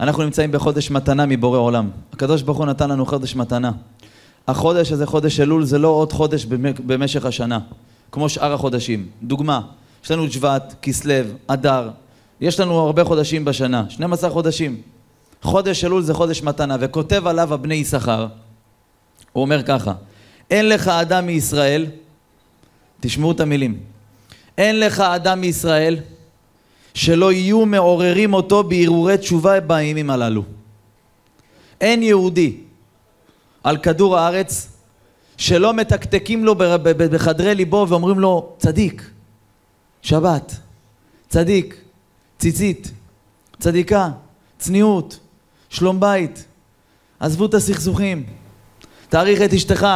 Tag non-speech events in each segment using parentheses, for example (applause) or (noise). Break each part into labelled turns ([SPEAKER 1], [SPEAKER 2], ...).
[SPEAKER 1] אנחנו נמצאים בחודש מתנה מבורא עולם. הקדוש ברוך הוא נתן לנו חודש מתנה. החודש הזה, חודש אלול, זה לא עוד חודש במשך השנה, כמו שאר החודשים. דוגמה, יש לנו שבט, כסלו, אדר, יש לנו הרבה חודשים בשנה, 12 חודשים. חודש אלול זה חודש מתנה, וכותב עליו הבני יששכר, הוא אומר ככה, אין לך אדם מישראל, תשמעו את המילים, אין לך אדם מישראל שלא יהיו מעוררים אותו בהרהורי תשובה בימים הללו. אין יהודי על כדור הארץ שלא מתקתקים לו בחדרי ליבו ואומרים לו צדיק, שבת, צדיק, ציצית, צדיקה, צניעות, שלום בית, עזבו את הסכסוכים, תעריך את אשתך,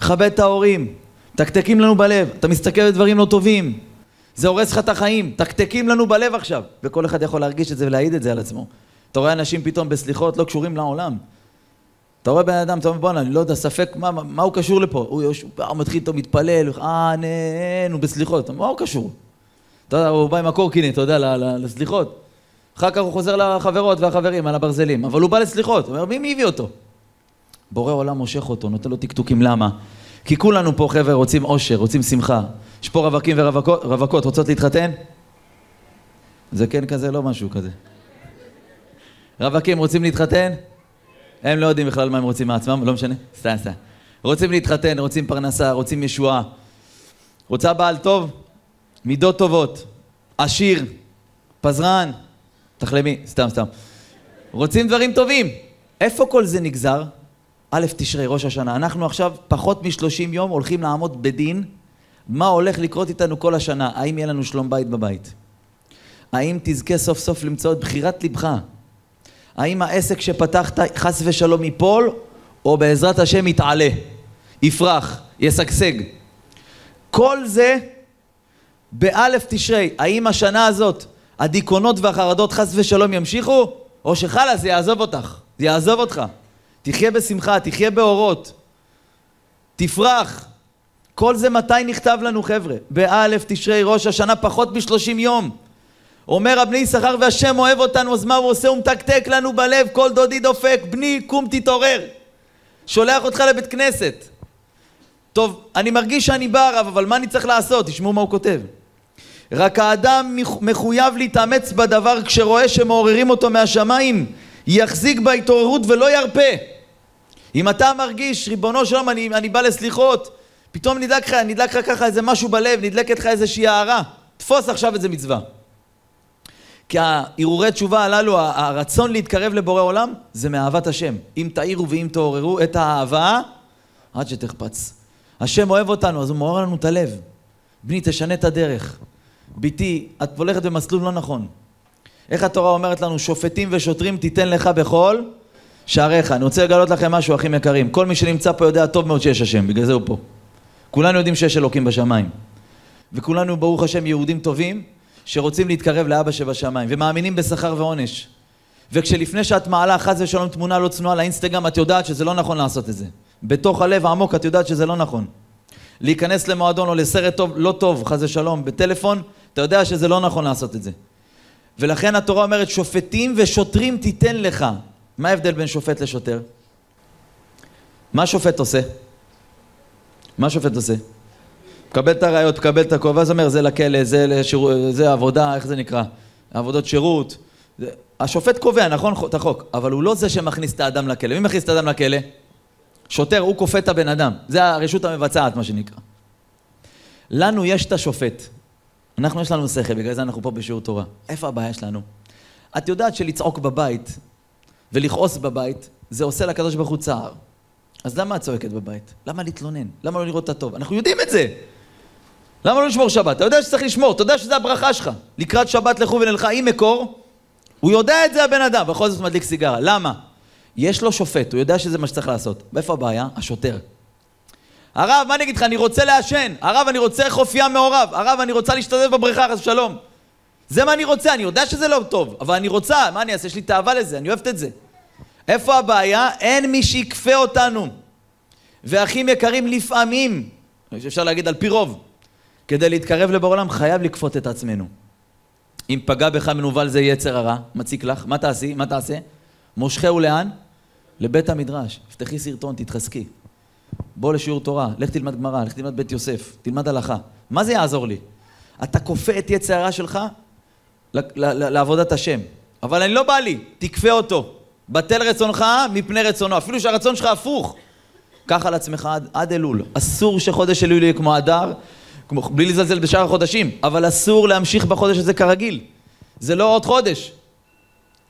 [SPEAKER 1] כבד את ההורים, תקתקים לנו בלב, אתה מסתכל על דברים לא טובים, זה הורס לך את החיים, תקתקים לנו בלב עכשיו. וכל אחד יכול להרגיש את זה ולהעיד את זה על עצמו. אתה רואה אנשים פתאום בסליחות לא קשורים לעולם. אתה רואה בן אדם, אתה אומר בואנה, אני לא יודע, ספק, מה, מה, מה הוא קשור לפה? הוא, הוא מתחיל איתו, מתפלל, אה, נה, הוא בסליחות, מה הוא קשור? אתה יודע, הוא בא עם הקורקינט, אתה יודע, לסליחות. אחר כך הוא חוזר לחברות והחברים על הברזלים, אבל הוא בא לסליחות, הוא אומר, מי הביא אותו? בורא עולם מושך אותו, נותן לו טקטוקים, למה? כי כולנו פה, חבר'ה, רוצים אושר, רוצים שמחה. יש פה רווקים ורווקות, רוצות להתחתן? זה כן כזה, לא משהו כזה. רווקים רוצים להתחתן? הם לא יודעים בכלל מה הם רוצים מעצמם, לא משנה, סתם, סתם. רוצים להתחתן, רוצים פרנסה, רוצים ישועה. רוצה בעל טוב? מידות טובות. עשיר, פזרן, תחלמי, סתם, סתם. רוצים דברים טובים. איפה כל זה נגזר? א' תשרי, ראש השנה. אנחנו עכשיו פחות משלושים יום הולכים לעמוד בדין מה הולך לקרות איתנו כל השנה. האם יהיה לנו שלום בית בבית? האם תזכה סוף סוף למצוא את בחירת לבך? האם העסק שפתחת חס ושלום ייפול, או בעזרת השם יתעלה, יפרח, ישגשג? כל זה באלף תשרי. האם השנה הזאת הדיכאונות והחרדות חס ושלום ימשיכו, או שחלאס זה יעזוב אותך, זה יעזוב אותך. תחיה בשמחה, תחיה באורות, תפרח. כל זה מתי נכתב לנו חבר'ה? באלף תשרי ראש השנה פחות משלושים יום. אומר הבני יששכר והשם אוהב אותנו אז מה הוא עושה? הוא מתקתק לנו בלב כל דודי דופק בני קום תתעורר שולח אותך לבית כנסת טוב אני מרגיש שאני בא הרב אבל מה אני צריך לעשות? תשמעו מה הוא כותב רק האדם מחויב להתאמץ בדבר כשרואה שמעוררים אותו מהשמיים יחזיק בהתעוררות ולא ירפה אם אתה מרגיש ריבונו שלום אני, אני בא לסליחות פתאום נדלק לך, נדלק לך ככה איזה משהו בלב, נדלקת לך איזושהי הערה תפוס עכשיו איזה מצווה כי ההרהורי תשובה הללו, הרצון להתקרב לבורא עולם, זה מאהבת השם. אם תאירו ואם תעוררו את האהבה, עד שתחפץ. השם אוהב אותנו, אז הוא מעורר לנו את הלב. בני, תשנה את הדרך. בתי, את הולכת במסלול לא נכון. איך התורה אומרת לנו, שופטים ושוטרים תיתן לך בכל שעריך. אני רוצה לגלות לכם משהו, אחים יקרים. כל מי שנמצא פה יודע טוב מאוד שיש השם, בגלל זה הוא פה. כולנו יודעים שיש אלוקים בשמיים. וכולנו, ברוך השם, יהודים טובים, שרוצים להתקרב לאבא שבשמיים, ומאמינים בשכר ועונש. וכשלפני שאת מעלה חס ושלום תמונה לא צנועה לאינסטגרם, את יודעת שזה לא נכון לעשות את זה. בתוך הלב העמוק את יודעת שזה לא נכון. להיכנס למועדון או לסרט טוב, לא טוב, חס ושלום, בטלפון, אתה יודע שזה לא נכון לעשות את זה. ולכן התורה אומרת, שופטים ושוטרים תיתן לך. מה ההבדל בין שופט לשוטר? מה שופט עושה? מה שופט עושה? מקבל את הראיות, מקבל את הכובע, אז אומר, זה לכלא, זה, לשיר... זה עבודה, איך זה נקרא? עבודות שירות. השופט קובע, נכון? את החוק, אבל הוא לא זה שמכניס את האדם לכלא. מי מכניס את האדם לכלא? שוטר, הוא כופה את הבן אדם. זה הרשות המבצעת, מה שנקרא. לנו יש את השופט. אנחנו, יש לנו שכל, בגלל זה אנחנו פה בשיעור תורה. איפה הבעיה שלנו? את יודעת שלצעוק בבית ולכעוס בבית, זה עושה לקדוש ברוך הוא צער. אז למה את צועקת בבית? למה להתלונן? למה לא לראות את הטוב? אנחנו יודעים את זה! למה לא לשמור שבת? אתה יודע שצריך לשמור, אתה יודע שזה הברכה שלך. לקראת שבת לכו ונלכה עם מקור, הוא יודע את זה הבן אדם, בכל זאת מדליק סיגרה. למה? יש לו שופט, הוא יודע שזה מה שצריך לעשות. ואיפה הבעיה? השוטר. הרב, מה אני אגיד לך? אני רוצה לעשן. הרב, אני רוצה חוף ים מעורב. הרב, אני רוצה להשתתף בבריכה, חס ושלום. זה מה אני רוצה, אני יודע שזה לא טוב, אבל אני רוצה, מה אני אעשה? יש לי תאווה לזה, אני אוהבת את זה. איפה הבעיה? אין מי שיכפה אותנו. ואחים יקרים, לפעמים, אפשר להגיד על פי רוב, כדי להתקרב לבורא עולם חייב לכפות את עצמנו. אם פגע בך מנוול זה יצר הרע, מציק לך, מה תעשי? מה תעשה? מושכהו לאן? לבית המדרש. תפתחי סרטון, תתחזקי. בוא לשיעור תורה, לך תלמד גמרא, לך תלמד בית יוסף, תלמד הלכה. מה זה יעזור לי? אתה כופה את יצר הרע שלך לעבודת השם. אבל אני לא בא לי, תכפה אותו. בטל רצונך מפני רצונו, אפילו שהרצון שלך הפוך. קח על עצמך עד, עד אלול. אסור שחודש אלול יהיה כמו אדר, כמו, בלי לזלזל בשאר החודשים, אבל אסור להמשיך בחודש הזה כרגיל. זה לא עוד חודש.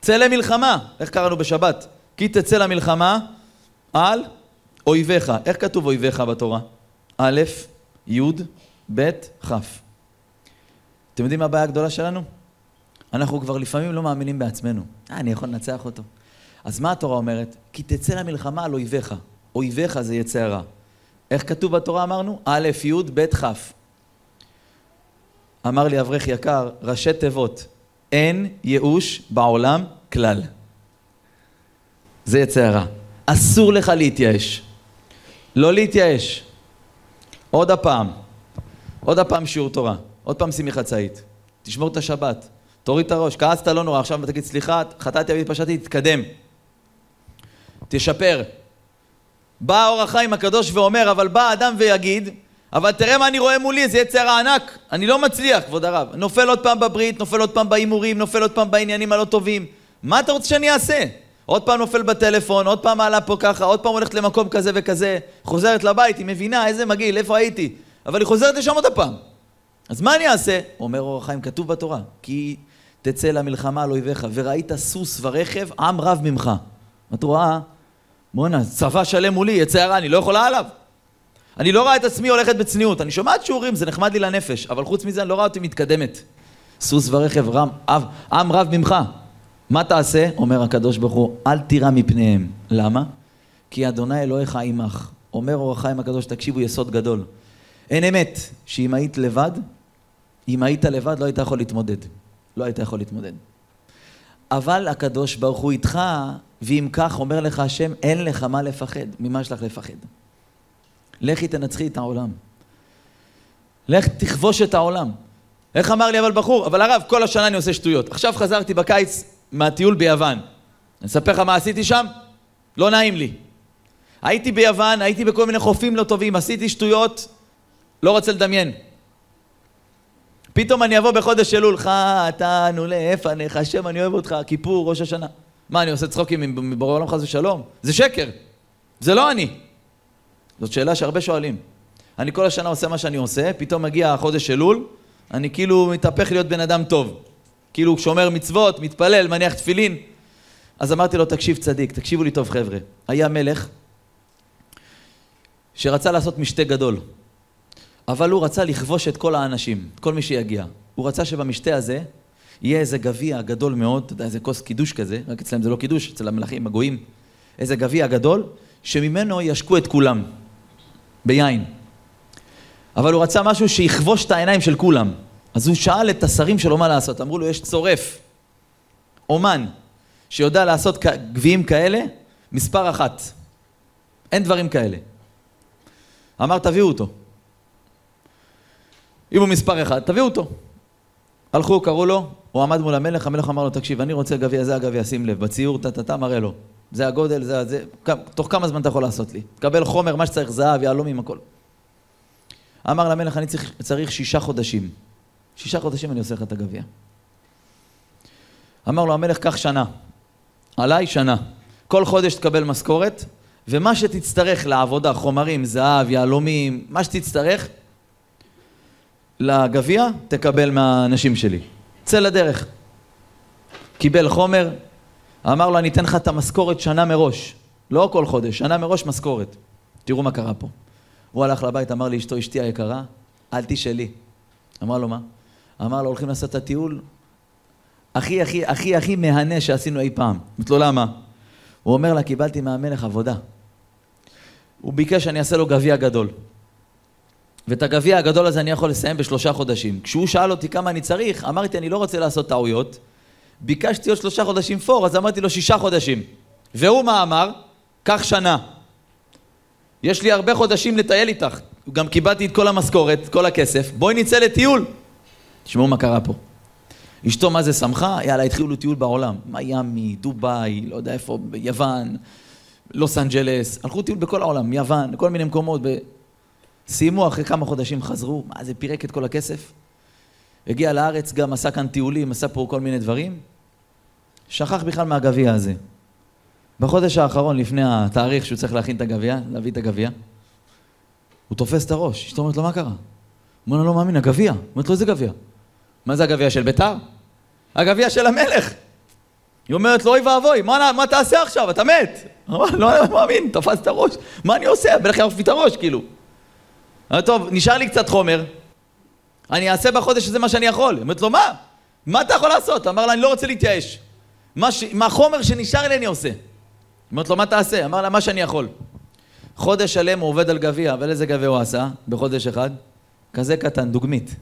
[SPEAKER 1] צא למלחמה, איך קראנו בשבת? כי תצא למלחמה על אויביך. איך כתוב אויביך בתורה? א', י', ב', כ'. אתם יודעים מה הבעיה הגדולה שלנו? אנחנו כבר לפעמים לא מאמינים בעצמנו. אה, אני יכול לנצח אותו. אז מה התורה אומרת? כי תצא למלחמה על אויביך. אויביך זה יצא הרע. איך כתוב בתורה אמרנו? א', י', ב', כ'. אמר לי אברך יקר, ראשי תיבות, אין ייאוש בעולם כלל. זה יצא הרע. אסור לך להתייאש. לא להתייאש. עוד הפעם, עוד הפעם שיעור תורה, עוד פעם שימי חצאית, תשמור את השבת, תוריד את הראש, כעסת לא נורא, עכשיו תגיד סליחה, חטאתי והתפשטתי, תתקדם. תשפר. בא האור החיים הקדוש ואומר, אבל בא אדם ויגיד, אבל תראה מה אני רואה מולי, זה יצר הענק, אני לא מצליח, כבוד הרב. נופל עוד פעם בברית, נופל עוד פעם בהימורים, נופל עוד פעם בעניינים הלא טובים. מה אתה רוצה שאני אעשה? עוד פעם נופל בטלפון, עוד פעם עלה פה ככה, עוד פעם הולכת למקום כזה וכזה, חוזרת לבית, היא מבינה איזה מגעיל, איפה הייתי, אבל היא חוזרת לשם עוד הפעם. אז מה אני אעשה? אומר אור החיים, כתוב בתורה, כי תצא למלחמה על אויביך, וראית סוס ורכב, עם רב ממך. את רואה? בואנה, צבא שלם מולי, יצא הרע, אני לא יכולה עליו. אני לא רואה את עצמי הולכת בצניעות. אני שומעת שיעורים, זה נחמד לי לנפש, אבל חוץ מזה אני לא רואה אותי מתקדמת. סוס ורכב, רם, אב, עם רב ממך. מה תעשה? אומר הקדוש ברוך הוא, אל תירא מפניהם. למה? כי אדוני אלוהיך עמך. אומר אור החיים הקדוש, תקשיבו, יסוד גדול. אין אמת שאם היית לבד, אם היית לבד לא היית יכול להתמודד. לא היית יכול להתמודד. אבל הקדוש ברוך הוא איתך, ואם כך אומר לך השם, אין לך מה לפחד. ממה יש לך לפחד? לכי תנצחי את העולם. לך תכבוש את העולם. איך אמר לי אבל בחור? אבל הרב, כל השנה אני עושה שטויות. עכשיו חזרתי בקיץ מהטיול ביוון. אני אספר לך מה עשיתי שם? לא נעים לי. הייתי ביוון, הייתי בכל מיני חופים לא טובים, עשיתי שטויות, לא רוצה לדמיין. פתאום אני אבוא בחודש אלול, חטאנו לפניך, השם אני אוהב אותך, כיפור, ראש השנה. מה, אני עושה צחוקים מבורא עולם חס ושלום? זה שקר. זה לא אני. זאת שאלה שהרבה שואלים. אני כל השנה עושה מה שאני עושה, פתאום מגיע החודש אלול, אני כאילו מתהפך להיות בן אדם טוב. כאילו שומר מצוות, מתפלל, מניח תפילין. אז אמרתי לו, תקשיב צדיק, תקשיבו לי טוב חבר'ה. היה מלך שרצה לעשות משתה גדול, אבל הוא רצה לכבוש את כל האנשים, כל מי שיגיע. הוא רצה שבמשתה הזה יהיה איזה גביע גדול מאוד, אתה יודע, איזה כוס קידוש כזה, רק אצלם זה לא קידוש, אצל המלכים, הגויים. איזה גביע גדול, שממנו ישקו את כולם, ביין. אבל הוא רצה משהו שיכבוש את העיניים של כולם. אז הוא שאל את השרים שלו מה לעשות. אמרו לו, יש צורף, אומן, שיודע לעשות גביעים כאלה, מספר אחת. אין דברים כאלה. אמר, תביאו אותו. אם הוא מספר אחד, תביאו אותו. הלכו, קראו לו, הוא עמד מול המלך, המלך אמר לו, תקשיב, אני רוצה גביע, זה הגביע, שים לב, בציור, טה-טה-טה, מראה לו. זה הגודל, זה, זה, תוך כמה זמן אתה יכול לעשות לי? תקבל חומר, מה שצריך, זהב, יהלומים, הכל. אמר למלך, אני צריך, צריך שישה חודשים. שישה חודשים אני עושה לך את הגביע. אמר לו המלך, קח שנה. עליי שנה. כל חודש תקבל משכורת, ומה שתצטרך לעבודה, חומרים, זהב, יהלומים, מה שתצטרך, לגביע, תקבל מהאנשים שלי. צא לדרך. קיבל חומר, אמר לו, אני אתן לך את המשכורת שנה מראש. לא כל חודש, שנה מראש משכורת. תראו מה קרה פה. הוא הלך לבית, אמר לאשתו, אשתי היקרה, אל תשאלי. אמר לו, מה? אמר לו, הולכים לעשות את הטיול הכי הכי הכי הכי מהנה שעשינו אי פעם. אמרתי לו, למה? הוא אומר לה, קיבלתי מהמלך עבודה. הוא ביקש שאני אעשה לו גביע גדול. ואת הגביע הגדול הזה אני יכול לסיים בשלושה חודשים. כשהוא שאל אותי כמה אני צריך, אמרתי, אני לא רוצה לעשות טעויות. ביקשתי עוד שלושה חודשים פור, אז אמרתי לו שישה חודשים. והוא מה אמר? קח שנה. יש לי הרבה חודשים לטייל איתך. גם קיבלתי את כל המשכורת, כל הכסף. בואי נצא לטיול. תשמעו מה קרה פה. אשתו מה זה שמחה? יאללה, התחילו טיול בעולם. מיאמי, דובאי, לא יודע איפה, ביוון, לוס אנג'לס. הלכו טיול בכל העולם, יוון, כל מיני מקומות. ב... סיימו, אחרי כמה חודשים חזרו, מה זה פירק את כל הכסף? הגיע לארץ, גם עשה כאן טיולים, עשה פה כל מיני דברים. שכח בכלל מהגביע הזה. בחודש האחרון, לפני התאריך שהוא צריך להכין את הגביע, להביא את הגביע, הוא תופס את הראש. אשתו אומרת לו, מה קרה? הוא אומר לו, לא מאמין, הגביע. אומרת לו, איזה גביע? מה זה הגביע של ביתר? הגביע של המלך. היא אומרת לו, אוי ואבוי, מה, מה תעשה עכשיו? אתה מת. הוא אמר, לא, מאמין, תפס את הראש. מה אני עושה? המלך לי את הראש, כאילו. טוב, נשאר לי קצת חומר, אני אעשה בחודש הזה מה שאני יכול. היא אומרת לו, מה? מה אתה יכול לעשות? אמר לה, אני לא רוצה להתייאש. מה, ש... מה החומר שנשאר לי אני עושה. אומרת לו, מה תעשה? אמר לה, מה שאני יכול. חודש שלם הוא עובד על גביע, אבל איזה גביע הוא עשה בחודש אחד? כזה קטן, דוגמית.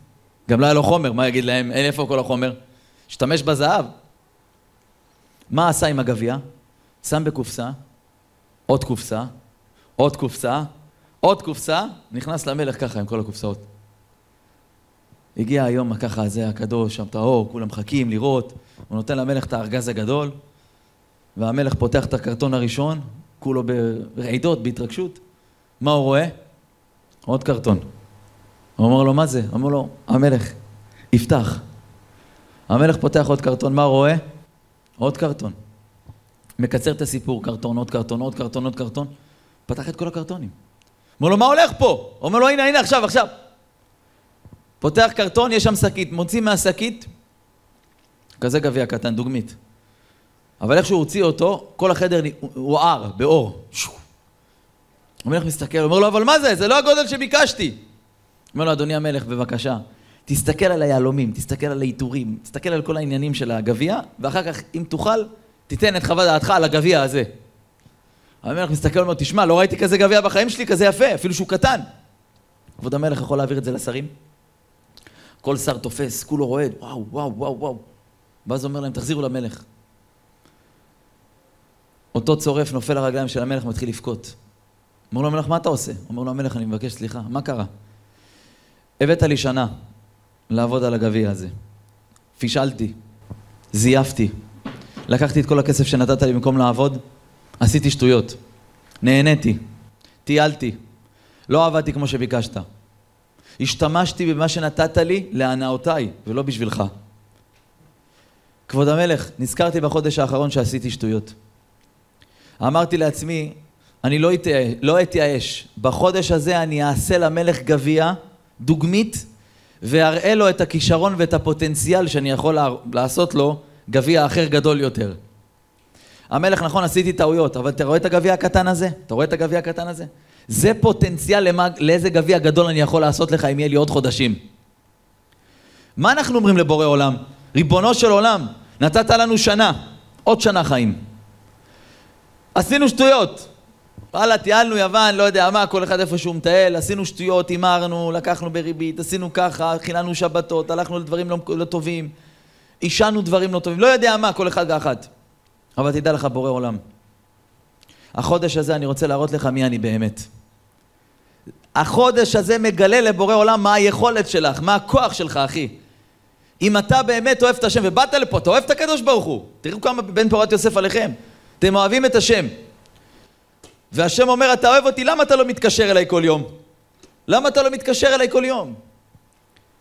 [SPEAKER 1] גם לא היה לו חומר, מה יגיד להם? אין איפה כל החומר? השתמש בזהב. מה עשה עם הגביע? שם בקופסה, עוד קופסה, עוד קופסה, עוד קופסה, נכנס למלך ככה עם כל הקופסאות. הגיע היום ככה הזה הקדוש, שם כולם מחכים לראות, הוא נותן למלך את הארגז הגדול, והמלך פותח את הקרטון הראשון, כולו ברעידות, בהתרגשות. מה הוא רואה? עוד קרטון. הוא אומר לו, מה זה? אומר לו, המלך, יפתח. המלך פותח עוד קרטון, מה הוא רואה? עוד קרטון. מקצר את הסיפור, קרטון, עוד קרטון, עוד קרטון, עוד קרטון. פתח את כל הקרטונים. אומר לו, מה הולך פה? אומר לו, הנה, הנה, עכשיו, עכשיו. פותח קרטון, יש שם שקית, מוציא מהשקית, כזה גביע קטן, דוגמית. אבל איך שהוא הוציא אותו, כל החדר הואר, באור. המלך מסתכל, אומר לו, אבל מה זה? זה לא הגודל שביקשתי. אומר לו, אדוני המלך, בבקשה, תסתכל על היהלומים, תסתכל על העיטורים, תסתכל על כל העניינים של הגביע, ואחר כך, אם תוכל, תיתן את חוות דעתך על הגביע הזה. המלך מסתכל ואומר, תשמע, לא ראיתי כזה גביע בחיים שלי, כזה יפה, אפילו שהוא קטן. כבוד המלך יכול להעביר את זה לשרים? כל שר תופס, כולו רועד, וואו, וואו, וואו, וואו. ואז אומר להם, תחזירו למלך. אותו צורף נופל לרגליים של המלך ומתחיל לבכות. אומר לו המלך, מה אתה עושה? אומר לו המלך, אני מבקש סליחה, מה קרה? הבאת לי שנה לעבוד על הגביע הזה. פישלתי, זייפתי, לקחתי את כל הכסף שנתת לי במקום לעבוד, עשיתי שטויות, נהניתי, טיילתי, לא עבדתי כמו שביקשת. השתמשתי במה שנתת לי להנאותיי, ולא בשבילך. כבוד המלך, נזכרתי בחודש האחרון שעשיתי שטויות. אמרתי לעצמי, אני לא, אתייאש, לא אתייאש. בחודש הזה אני אעשה למלך גביע, דוגמית, ואראה לו את הכישרון ואת הפוטנציאל שאני יכול לעשות לו גביע אחר גדול יותר. המלך, נכון, עשיתי טעויות, אבל אתה רואה את הגביע הקטן הזה? אתה רואה את הגביע הקטן הזה? זה פוטנציאל למה, לאיזה גביע גדול אני יכול לעשות לך אם יהיה לי עוד חודשים. מה אנחנו אומרים לבורא עולם? ריבונו של עולם, נתת לנו שנה, עוד שנה חיים. עשינו שטויות. וואלה, טיילנו יוון, לא יודע מה, כל אחד איפה שהוא מטייל, עשינו שטויות, הימרנו, לקחנו בריבית, עשינו ככה, חיללנו שבתות, הלכנו לדברים לא, לא טובים, עישנו דברים לא טובים, לא יודע מה, כל אחד ואחת. אבל תדע לך, בורא עולם, החודש הזה אני רוצה להראות לך מי אני באמת. החודש הזה מגלה לבורא עולם מה היכולת שלך, מה הכוח שלך, אחי. אם אתה באמת אוהב את השם ובאת לפה, אתה אוהב את הקדוש ברוך הוא. תראו כמה בן פורת יוסף עליכם. אתם אוהבים את השם. והשם אומר, אתה אוהב אותי, למה אתה לא מתקשר אליי כל יום? למה אתה לא מתקשר אליי כל יום?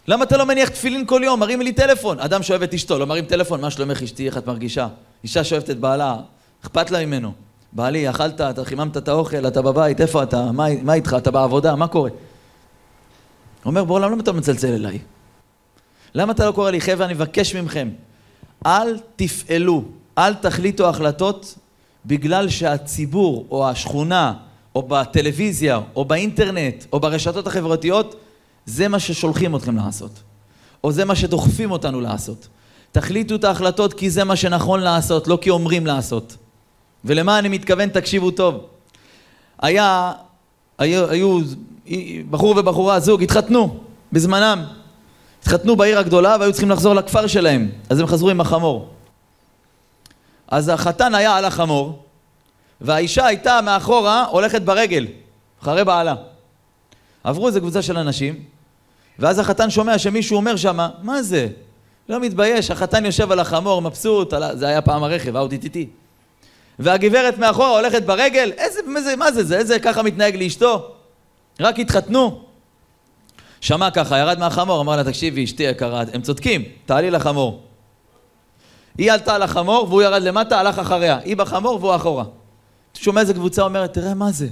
[SPEAKER 1] למה אתה לא מניח תפילין כל יום? מרים לי טלפון. אדם שאוהב את אשתו, לא מרים טלפון, מה שלומך אשתי, איך את מרגישה? אישה שאוהבת את בעלה, אכפת לה ממנו. בעלי, אכלת, אתה חיממת את האוכל, אתה בבית, איפה אתה? מה, מה איתך? אתה בעבודה? מה קורה? אומר, בעולם, למה אתה מצלצל אליי? למה אתה לא קורא לי? חבר'ה, אני מבקש מכם, אל תפעלו, אל תחליטו החלטות בגלל שהציבור, או השכונה, או בטלוויזיה, או באינטרנט, או ברשתות החברתיות, זה מה ששולחים אתכם לעשות. או זה מה שדוחפים אותנו לעשות. תחליטו את ההחלטות כי זה מה שנכון לעשות, לא כי אומרים לעשות. ולמה אני מתכוון, תקשיבו טוב. היה, היו, היו בחור ובחורה, זוג, התחתנו בזמנם. התחתנו בעיר הגדולה והיו צריכים לחזור לכפר שלהם, אז הם חזרו עם החמור. אז החתן היה על החמור, והאישה הייתה מאחורה הולכת ברגל, אחרי בעלה. עברו איזה קבוצה של אנשים, ואז החתן שומע שמישהו אומר שמה, מה זה? לא מתבייש, החתן יושב על החמור, מבסוט, על... זה היה פעם הרכב, האודי טיטי. והגברת מאחורה הולכת ברגל, איזה, איזה, מה זה זה, איזה ככה מתנהג לאשתו? רק התחתנו. שמע ככה, ירד מהחמור, אמר לה, תקשיבי, אשתי יקרה, הם צודקים, תעלי לחמור. היא עלתה על החמור והוא ירד למטה, הלך אחריה. היא בחמור והוא אחורה. שומע איזה קבוצה אומרת, תראה מה זה,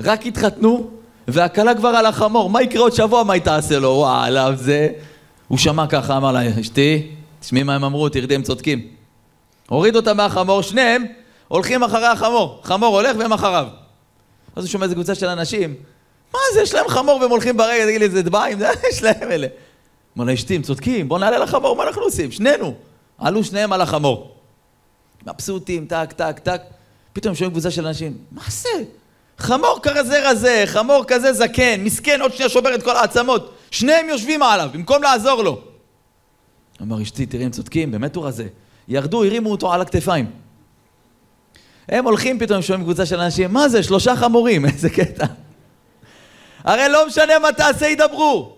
[SPEAKER 1] רק התחתנו והכלה כבר על החמור, מה יקרה עוד שבוע, מה היא תעשה לו? וואלה, זה... הוא שמע ככה, אמר לה, אשתי, תשמעי מה הם אמרו, תרדי, הם צודקים. הוריד אותה מהחמור, שניהם הולכים אחרי החמור. חמור הולך והם אחריו. אז הוא שומע איזה קבוצה של אנשים, מה זה, יש להם חמור והם הולכים ברגע, תגיד לי, זה דביים, זה (laughs) יש להם אלה. אמר לה, אשתי, הם צודקים, בוא נעלה לחמור, מה אנחנו עושים? שנינו. עלו שניהם על החמור. מבסוטים, טק, טק, טק. פתאום שומעים קבוצה של אנשים, מה זה? חמור כזה רזה, חמור כזה זקן, מסכן, עוד שנייה שובר את כל העצמות. שניהם יושבים עליו, במקום לעזור לו. אמר אשתי, תראי, הם צודקים, באמת הוא רזה. ירדו, הרימו אותו על הכתפיים. הם הולכים פתאום, שומעים קבוצה של אנשים, מה זה, שלושה חמורים, (laughs) איזה קטע. הרי לא משנה מה תעשה, ידברו.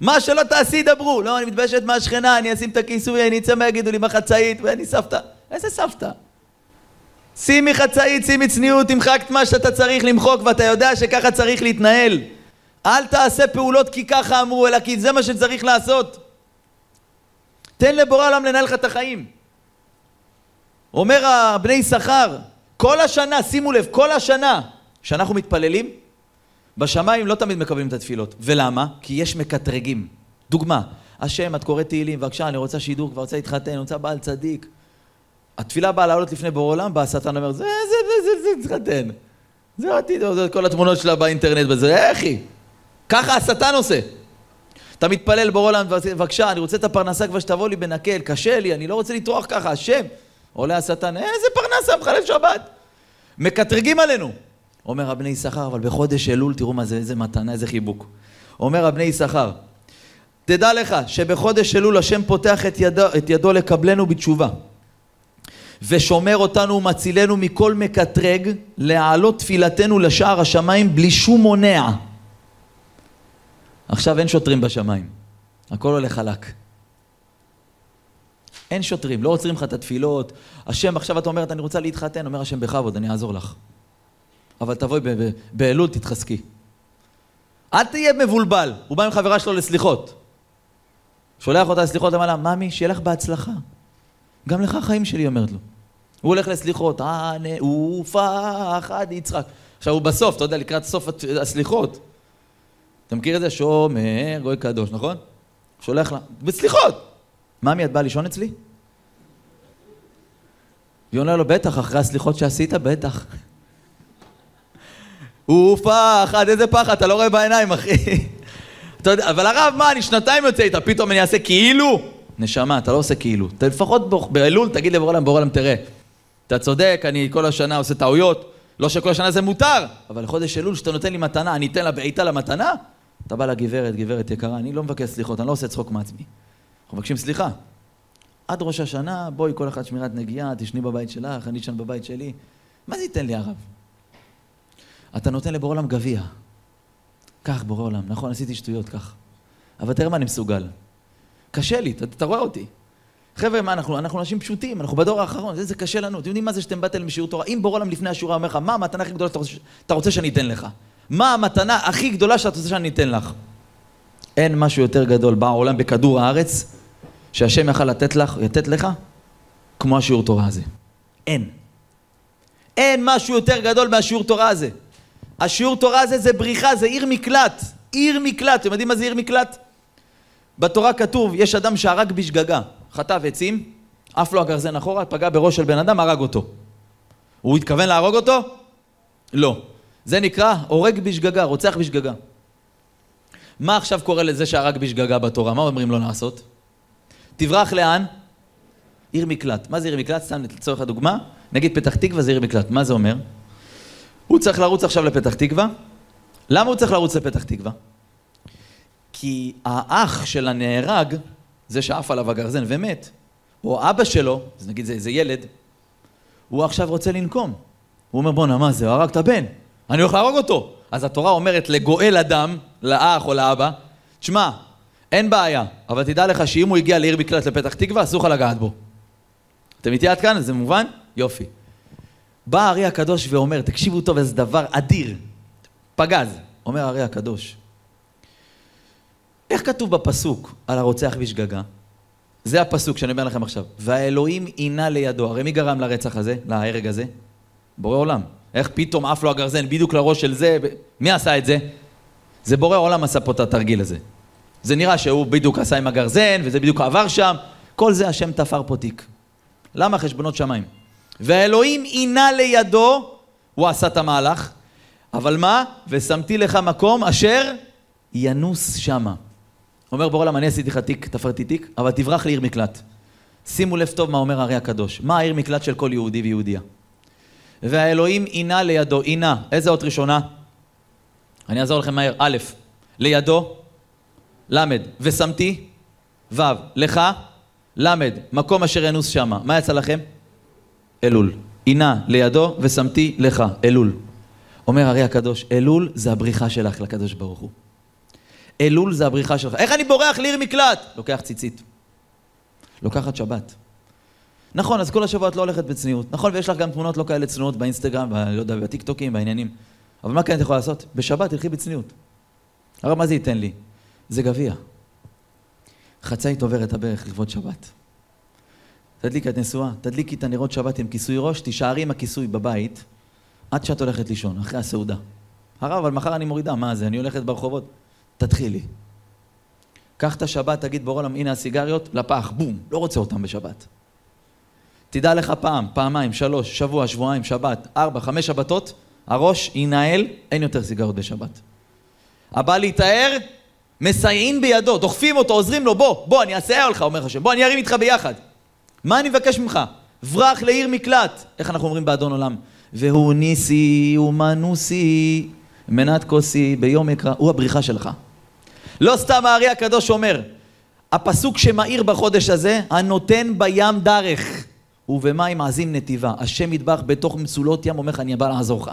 [SPEAKER 1] מה שלא תעשי, ידברו. לא, אני מתביישת מהשכנה, אני אשים את הכיסוי, אני אצא מה יגידו לי בחצאית, ואני סבתא. איזה סבתא? שימי חצאית, שימי צניעות, תמחק את מה שאתה צריך למחוק, ואתה יודע שככה צריך להתנהל. אל תעשה פעולות כי ככה אמרו, אלא כי זה מה שצריך לעשות. תן לבורא עולם לנהל לך את החיים. אומר הבני יששכר, כל השנה, שימו לב, כל השנה שאנחנו מתפללים, בשמיים לא תמיד מקבלים את התפילות. ולמה? כי יש מקטרגים. דוגמה, השם, את קוראת תהילים, בבקשה, אני רוצה שידור, כבר רוצה להתחתן, אני רוצה בעל צדיק. התפילה באה לעלות לפני בור עולם, בא השטן אומר, זה, זה, זה, זה, זה, תתחתן. זה עתיד, זה כל התמונות שלה באינטרנט, בזה, היא? ככה השטן עושה. אתה מתפלל בור עולם, בבקשה, אני רוצה את הפרנסה כבר שתבוא לי בנקל, קשה לי, אני לא רוצה לטרוח ככה, השם. עולה השטן, איזה פרנסה, מחלל שבת. מקטרגים עלינו. אומר הבני יששכר, אבל בחודש אלול, תראו מה זה, איזה מתנה, איזה חיבוק. אומר הבני יששכר, תדע לך שבחודש אלול השם פותח את ידו, את ידו לקבלנו בתשובה. ושומר אותנו ומצילנו מכל מקטרג, להעלות תפילתנו לשער השמיים בלי שום מונע. עכשיו אין שוטרים בשמיים, הכל הולך חלק. אין שוטרים, לא עוצרים לך את התפילות. השם, עכשיו את אומרת, אני רוצה להתחתן, אומר השם בכבוד, אני אעזור לך. אבל תבואי באלול, תתחזקי. אל תהיה מבולבל. הוא בא עם חברה שלו לסליחות. שולח אותה לסליחות, אמר לה, ממי, שיהיה לך בהצלחה. גם לך החיים שלי, אומרת לו. הוא הולך לסליחות, ופחד יצחק. עכשיו הוא בסוף, אתה יודע, לקראת סוף הסליחות. אתה מכיר את זה? שומר, גוי קדוש, נכון? שולח לה, בסליחות. ממי, את באה לישון אצלי? היא עונה לו, בטח, אחרי הסליחות שעשית, בטח. הוא פחד, איזה פחד, אתה לא רואה בעיניים, אחי. אתה יודע, אבל הרב, מה, אני שנתיים יוצא איתה, פתאום אני אעשה כאילו? נשמה, אתה לא עושה כאילו. אתה לפחות באלול תגיד לבורא עולם, בורא עולם, תראה, אתה צודק, אני כל השנה עושה טעויות, לא שכל השנה זה מותר, אבל לחודש אלול, שאתה נותן לי מתנה, אני אתן לה בעיטה למתנה? אתה בא לגברת, גברת יקרה, אני לא מבקש סליחות, אני לא עושה צחוק מעצמי. אנחנו מבקשים סליחה. עד ראש השנה, בואי כל אחד שמירת נגיעה, תשני בבית שלך, אני אשן בבית שלי. מה זה ייתן לי הרב? אתה נותן לבורא עולם גביע. קח בורא עולם, נכון, עשיתי שטויות, קח. אבל תראה מה אני מסוגל. קשה לי, אתה, אתה רואה אותי. חבר'ה, מה אנחנו? אנחנו אנשים פשוטים, אנחנו בדור האחרון, זה, זה קשה לנו. אתם יודעים מה זה שאתם באתם לשיעור תורה? אם בורא עולם לפני השיעור אומר לך, מה המתנה הכי גדולה שאתה רוצה שאני אתן לך? מה המתנה הכי גדולה שאתה רוצה שאני אתן לך? אין משהו יותר גדול בעולם, בכדור הארץ, שהשם יכל לתת לך, לתת לך, כמו השיעור תורה הזה. אין. אין משהו יותר גדול מהשיעור תורה הזה. השיעור תורה הזה זה בריחה, זה עיר מקלט. עיר מקלט. אתם יודעים מה זה עיר מקלט? בתורה כתוב, יש אדם שהרג בשגגה, חטב עצים, עף לו הגרזן אחורה, פגע בראש של בן אדם, הרג אותו. הוא התכוון להרוג אותו? לא. זה נקרא הורג בשגגה, רוצח בשגגה. מה עכשיו קורה לזה שהרג בשגגה בתורה? מה אומרים לו לעשות? תברח לאן? עיר מקלט. מה זה עיר מקלט? סתם לצורך הדוגמה, נגיד פתח תקווה זה עיר מקלט. מה זה אומר? הוא צריך לרוץ עכשיו לפתח תקווה. למה הוא צריך לרוץ לפתח תקווה? כי האח של הנהרג, זה שעף עליו הגרזן ומת, או אבא שלו, אז נגיד זה איזה ילד, הוא עכשיו רוצה לנקום. הוא אומר, בואנה, מה זה, הרג את הבן, אני הולך להרוג אותו. אז התורה אומרת לגואל אדם, לאח או לאבא, תשמע, אין בעיה, אבל תדע לך שאם הוא הגיע לעיר מקלט לפתח תקווה, אסור לך לגעת בו. אתם איתי עד כאן? זה מובן? יופי. בא הארי הקדוש ואומר, תקשיבו טוב, איזה דבר אדיר, פגז, אומר הארי הקדוש. איך כתוב בפסוק על הרוצח בשגגה? זה הפסוק שאני אומר לכם עכשיו. והאלוהים עינה לידו. הרי מי גרם לרצח הזה, להרג הזה? בורא עולם. איך פתאום עף לו הגרזן בדיוק לראש של זה? מי עשה את זה? זה בורא עולם עשה פה את התרגיל הזה. זה נראה שהוא בדיוק עשה עם הגרזן, וזה בדיוק עבר שם. כל זה השם תפר פה תיק. למה חשבונות שמיים? והאלוהים עינה לידו, הוא עשה את המהלך, אבל מה? ושמתי לך מקום אשר ינוס שמה. אומר בורא עולם, אני עשיתי לך תיק, תפרתי תיק, אבל תברח לעיר מקלט. שימו לב טוב מה אומר הרי הקדוש. מה העיר מקלט של כל יהודי ויהודייה? והאלוהים עינה לידו, עינה, איזה אות ראשונה? אני אעזור לכם מהר. א', לידו, ל', ושמתי, ו', לך, ל', מקום אשר ינוס שמה. מה יצא לכם? אלול. עינה לידו ושמתי לך, אלול. אומר הרי הקדוש, אלול זה הבריחה שלך לקדוש ברוך הוא. אלול זה הבריחה שלך. איך אני בורח לעיר מקלט? לוקח ציצית. לוקחת שבת. נכון, אז כל השבוע את לא הולכת בצניעות. נכון, ויש לך גם תמונות לא כאלה צנועות באינסטגרם, לא יודע, בטיקטוקים, בעניינים. אבל מה כן את יכולה לעשות? בשבת תלכי בצניעות. הרי מה זה ייתן לי? זה גביע. חצאית עוברת הברך לכבוד שבת. תדליקי את נשואה, תדליקי את הנרות שבת עם כיסוי ראש, תישארי עם הכיסוי בבית עד שאת הולכת לישון, אחרי הסעודה. הרב, אבל מחר אני מורידה, מה זה, אני הולכת ברחובות? תתחילי. קח את השבת, תגיד בורא הנה הסיגריות, לפח, בום, לא רוצה אותם בשבת. תדע לך פעם, פעמיים, שלוש, שבוע, שבועיים, שבת, ארבע, חמש שבתות, הראש ינהל, אין יותר סיגריות בשבת. הבא להיטהר, מסייעים בידו, דוחפים אותו, עוזרים לו, בוא, בוא, אני אסייע לך, אומר השם, בוא, אני ארים איתך ביחד. מה אני מבקש ממך? ברח לעיר מקלט. איך אנחנו אומרים באדון עולם? והוא ניסי ומנוסי, מנת כוסי ביום יקרא, הוא הבריחה שלך. לא סתם הארי הקדוש אומר, הפסוק שמאיר בחודש הזה, הנותן בים דרך, ובמים עזים נתיבה. השם ידבח בתוך מצולות ים, אומר לך, אני בא לעזור לך.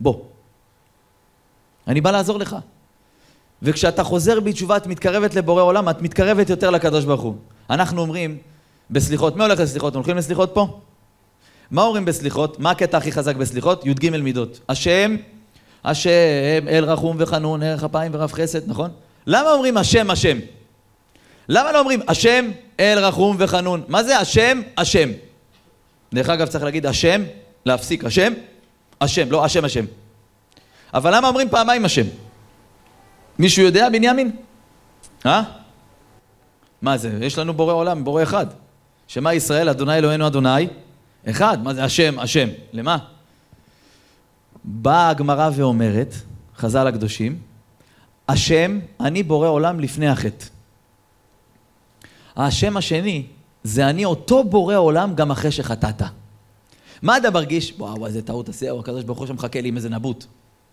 [SPEAKER 1] בוא. אני בא לעזור לך. וכשאתה חוזר בתשובה, את מתקרבת לבורא עולם, את מתקרבת יותר לקדוש ברוך הוא. אנחנו אומרים, בסליחות, מי הולך לסליחות? הולכים לסליחות פה? מה אומרים בסליחות? מה הקטע הכי חזק בסליחות? י"ג מידות. השם, השם, אל רחום וחנון, ערך אפיים ורב חסד, נכון? למה אומרים השם, השם? למה לא אומרים השם, אל רחום וחנון? מה זה השם, השם? דרך אגב, צריך להגיד השם, להפסיק השם, השם, לא השם, השם. אבל למה אומרים פעמיים השם? מישהו יודע, בנימין? אה? מה זה? יש לנו בורא עולם, בורא אחד. שמה ישראל, אדוני אלוהינו אדוני, אחד. מה זה השם, השם? למה? באה הגמרא ואומרת, חז"ל הקדושים, השם, אני בורא עולם לפני החטא. השם השני, זה אני אותו בורא עולם גם אחרי שחטאת. מה אתה מרגיש? וואו, איזה טעות עשייה, הקדוש ברוך הוא שמחכה לי עם איזה נבוט.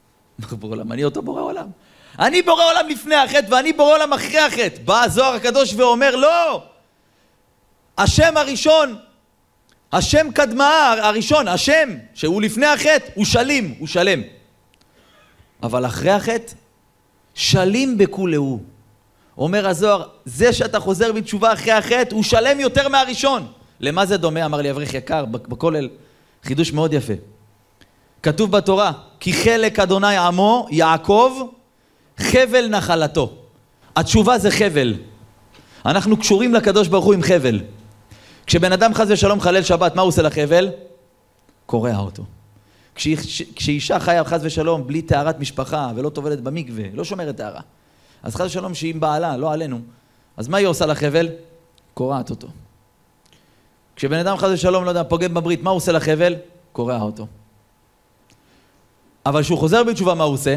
[SPEAKER 1] (laughs) בורא עולם, אני אותו בורא עולם. אני בורא עולם לפני החטא ואני בורא עולם אחרי החטא. בא הזוהר הקדוש ואומר, לא! השם הראשון, השם קדמה הראשון, השם, שהוא לפני החטא, הוא שלים, הוא שלם. אבל אחרי החטא, שלים בכולהו. אומר הזוהר, זה שאתה חוזר בתשובה אחרי החטא, הוא שלם יותר מהראשון. למה זה דומה? אמר לי אברך יקר בכולל, חידוש מאוד יפה. כתוב בתורה, כי חלק אדוני עמו, יעקב, חבל נחלתו. התשובה זה חבל. אנחנו קשורים לקדוש ברוך הוא עם חבל. כשבן אדם חס ושלום חלל שבת, מה הוא עושה לחבל? קורע אותו. כשאישה חיה חס ושלום בלי טהרת משפחה ולא טובלת במקווה, לא שומרת טהרה, אז חס ושלום שהיא עם בעלה, לא עלינו, אז מה היא עושה לחבל? קורעת אותו. כשבן אדם חס ושלום, לא יודע, פוגם בברית, מה הוא עושה לחבל? קורע אותו. אבל כשהוא חוזר בתשובה, מה הוא עושה?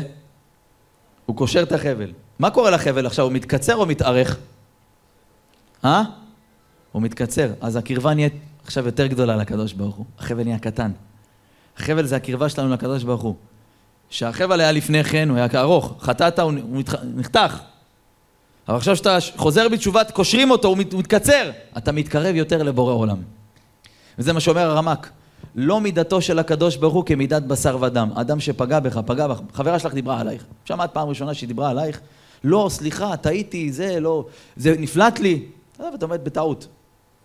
[SPEAKER 1] הוא קושר את החבל. מה קורה לחבל עכשיו? הוא מתקצר או מתארך? אה? הוא מתקצר. אז הקרבה נהיית עכשיו יותר גדולה לקדוש ברוך הוא. החבל נהיה קטן. החבל זה הקרבה שלנו לקדוש ברוך הוא. שהחבל היה לפני כן, הוא היה ארוך, חטאת, הוא, נחתך. אבל עכשיו שאתה חוזר בתשובה, קושרים אותו, הוא, מת, הוא מתקצר. אתה מתקרב יותר לבורא עולם. וזה מה שאומר הרמק. לא מידתו של הקדוש ברוך הוא כמידת בשר ודם. אדם שפגע בך, פגע בך, חברה שלך דיברה עלייך. שמעת פעם ראשונה שהיא דיברה עלייך? לא, סליחה, טעיתי, זה, לא, זה נפלט לי. ואתה עומד בטעות.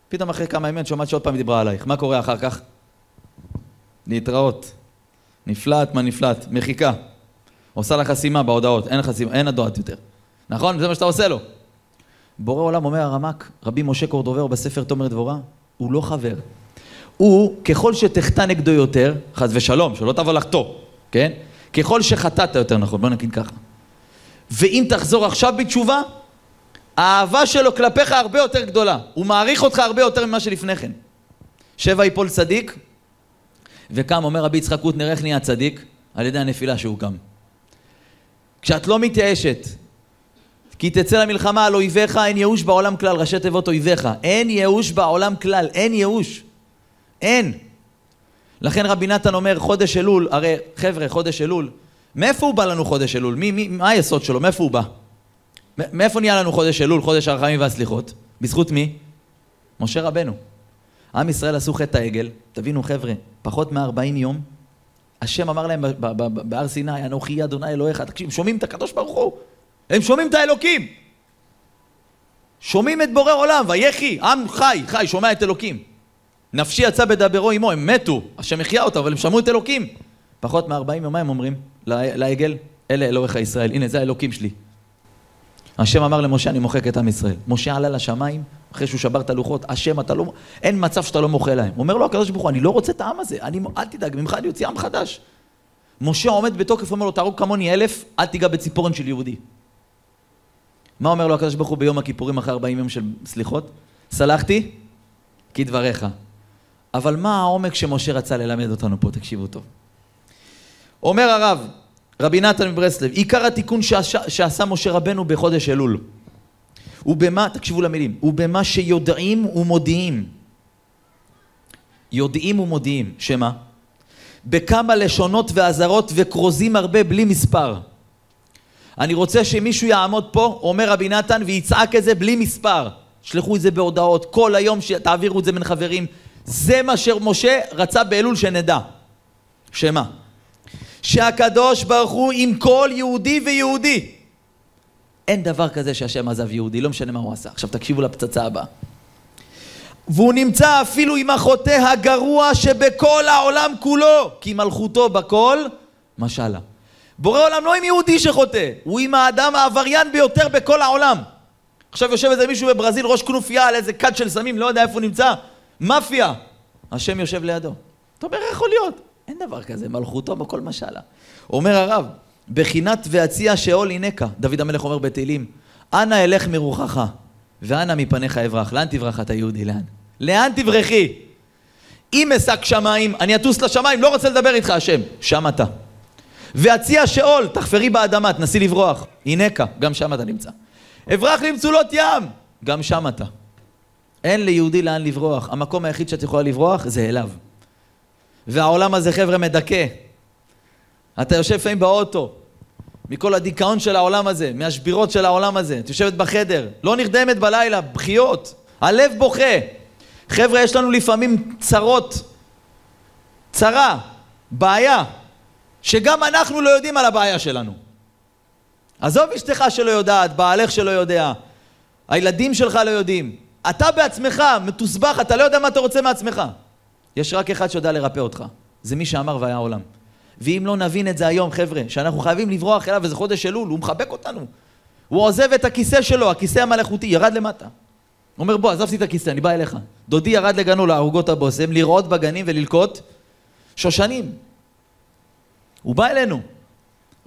[SPEAKER 1] פתאום אחרי כמה ימים את שומעת שעוד פעם היא דיברה עלייך. מה קורה אחר כך? להתראות. נפלט, מה נפלט? מחיקה. עושה לה חסימה בהודעות, אין חסימה, אין הודעות יותר. נכון? זה מה שאתה עושה לו. בורא עולם אומר הרמק, רבי משה קורדובר בספר תומר דבורה, הוא לא חבר. הוא, ככל שתחטא נגדו יותר, חס ושלום, שלא תבוא לחטוא, כן? ככל שחטאת יותר נכון, בוא נגיד ככה. ואם תחזור עכשיו בתשובה, האהבה שלו כלפיך הרבה יותר גדולה. הוא מעריך אותך הרבה יותר ממה שלפני כן. שבע יפול צדיק, וקם, אומר רבי יצחק קוטנר, איך נהיה צדיק? על ידי הנפילה שהוא קם. כשאת לא מתייאשת, כי תצא למלחמה על אויביך, אין ייאוש בעולם כלל, ראשי תיבות אויביך. אין ייאוש בעולם כלל, אין ייאוש. אין. לכן רבי נתן אומר, חודש אלול, הרי חבר'ה, חודש אלול, מאיפה הוא בא לנו חודש אלול? מי, מי, מה היסוד שלו? מאיפה הוא בא? מאיפה נהיה לנו חודש אלול, חודש הרחמים והסליחות? בזכות מי? משה רבנו. עם ישראל עשו חטא העגל, תבינו חבר'ה, פחות מ-40 יום, השם אמר להם בהר סיני, אנוכי אדוני אלוהיך, תקשיב, שומעים את הקדוש ברוך הוא, הם שומעים את האלוקים. שומעים את בורא עולם, ויחי, עם חי, חי, שומע את אלוקים. נפשי יצא בדברו עמו, הם מתו, השם החיה אותם, אבל הם שמעו את אלוקים. פחות מ-40 יום, מה הם אומרים לעגל? אלה אלוהיך ישראל, הנה זה האלוקים שלי. השם אמר למשה, אני מוחק את עם ישראל. משה עלה לשמיים, אחרי שהוא שבר את הלוחות, השם, אתה לא... אין מצב שאתה לא מוחה להם. אומר לו הקדוש ברוך הוא, אני לא רוצה את העם הזה, אני... אל תדאג, ממך אני אוציא עם חדש. משה עומד בתוקף, אומר לו, תהרוג כמוני אלף, אל תיגע בציפורן של יהודי. מה אומר לו הקדוש ברוך הוא ביום הכיפורים אחרי 40 יום של סליחות? סלחתי כדבריך. אבל מה העומק שמשה רצה ללמד אותנו פה? תקשיבו טוב. אומר הרב, רבי נתן מברסלב, עיקר התיקון שעשה, שעשה משה רבנו בחודש אלול. ובמה, תקשיבו למילים, ובמה שיודעים ומודיעים. יודעים ומודיעים, שמה? בכמה לשונות ואזהרות וכרוזים הרבה בלי מספר. אני רוצה שמישהו יעמוד פה, אומר רבי נתן, ויצעק את זה בלי מספר. שלחו את זה בהודעות, כל היום תעבירו את זה בין חברים. זה מה שמשה רצה באלול שנדע. שמה? שהקדוש ברוך הוא עם כל יהודי ויהודי. אין דבר כזה שהשם עזב יהודי, לא משנה מה הוא עשה. עכשיו תקשיבו לפצצה הבאה. והוא נמצא אפילו עם החוטא הגרוע שבכל העולם כולו, כי מלכותו בכל משלה. בורא עולם לא עם יהודי שחוטא, הוא עם האדם העבריין ביותר בכל העולם. עכשיו יושב איזה מישהו בברזיל, ראש כנופיה על איזה כד של סמים, לא יודע איפה הוא נמצא, מאפיה. השם יושב לידו. אתה אומר, איך יכול להיות? אין דבר כזה, מלכותו בכל משלה. אומר הרב, בחינת והציע שאול הינקה, דוד המלך אומר בתהילים, אנא אלך מרוחך, ואנא מפניך אברח. לאן תברח אתה יהודי? לאן? לאן תברחי? אם אשק שמיים, אני אטוס לשמיים, לא רוצה לדבר איתך השם. שם אתה. והציע שאול, תחפרי באדמה, תנסי לברוח. הינקה, גם שם אתה נמצא. אברח למצולות ים, גם שם אתה. אין ליהודי לאן לברוח. המקום היחיד שאת יכולה לברוח זה אליו. והעולם הזה, חבר'ה, מדכא. אתה יושב לפעמים באוטו, מכל הדיכאון של העולם הזה, מהשבירות של העולם הזה. את יושבת בחדר, לא נרדמת בלילה, בכיות, הלב בוכה. חבר'ה, יש לנו לפעמים צרות, צרה, בעיה, שגם אנחנו לא יודעים על הבעיה שלנו. עזוב אשתך שלא יודעת, בעלך שלא יודע, הילדים שלך לא יודעים. אתה בעצמך מתוסבך, אתה לא יודע מה אתה רוצה מעצמך. יש רק אחד שיודע לרפא אותך, זה מי שאמר והיה עולם. ואם לא נבין את זה היום, חבר'ה, שאנחנו חייבים לברוח אליו, וזה חודש אלול, הוא מחבק אותנו. הוא עוזב את הכיסא שלו, הכיסא המלאכותי, ירד למטה. הוא אומר, בוא, עזבתי את הכיסא, אני בא אליך. דודי ירד לגנו לערוגות הבושם, לרעות בגנים וללקוט שושנים. הוא בא אלינו.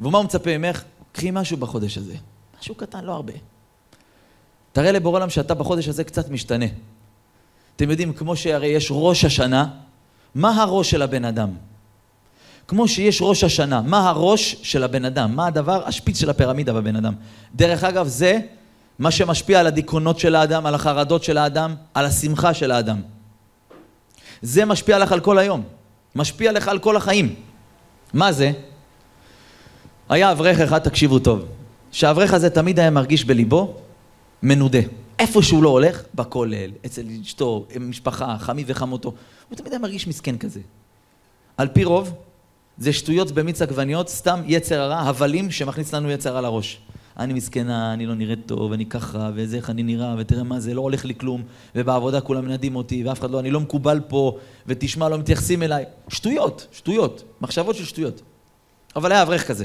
[SPEAKER 1] ומה הוא מצפה ממך? קחי משהו בחודש הזה. משהו קטן, לא הרבה. תראה לבורא עולם שאתה בחודש הזה קצת משתנה. אתם יודעים, כמו שהרי יש ראש השנה, מה הראש של הבן אדם? כמו שיש ראש השנה, מה הראש של הבן אדם? מה הדבר? השפיץ של הפירמידה בבן אדם. דרך אגב, זה מה שמשפיע על הדיכאונות של האדם, על החרדות של האדם, על השמחה של האדם. זה משפיע לך על כל היום. משפיע לך על כל החיים. מה זה? היה אברך אחד, תקשיבו טוב, שהאברך הזה תמיד היה מרגיש בליבו מנודה. איפה שהוא לא הולך, בכולל, אצל אשתו, משפחה, חמי וחמותו, הוא תמיד היה מרגיש מסכן כזה. על פי רוב, זה שטויות במיץ עגבניות, סתם יצר הרע, הבלים שמכניס לנו יצר על הראש. אני מסכנה, אני לא נראית טוב, אני ככה, וזה איך אני נראה, ותראה מה זה, לא הולך לי כלום, ובעבודה כולם מנדים אותי, ואף אחד לא, אני לא מקובל פה, ותשמע, לא מתייחסים אליי. שטויות, שטויות, מחשבות של שטויות. אבל היה אברך כזה.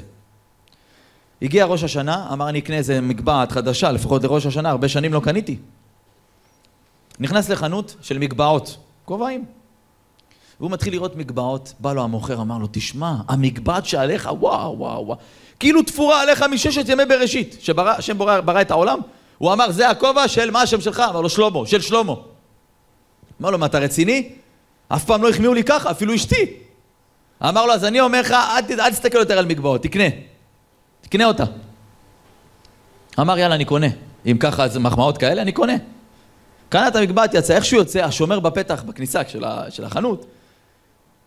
[SPEAKER 1] הגיע ראש השנה, אמר אני אקנה איזה מגבעת חדשה, לפחות לראש השנה, הרבה שנים לא קניתי. נכנס לחנות של מגבעות, כובעים. והוא מתחיל לראות מגבעות, בא לו המוכר, אמר לו, תשמע, המגבעת שעליך, וואו, וואו, וואו. כאילו תפורה עליך מששת ימי בראשית, שהשם ברא, ברא את העולם. הוא אמר, זה הכובע של מה השם שלך? אמר לו, שלמה, של שלמה. אמר לו, מה, אתה רציני? אף פעם לא החמיאו לי ככה, אפילו אשתי. אמר לו, אז אני אומר לך, אל, אל תסתכל יותר על מגבעות, תקנה. תקנה אותה. אמר, יאללה, אני קונה. אם ככה זה מחמאות כאלה, אני קונה. קנה את המגבעת, יצא, איך שהוא יוצא, השומר בפתח, בכניסה של החנות,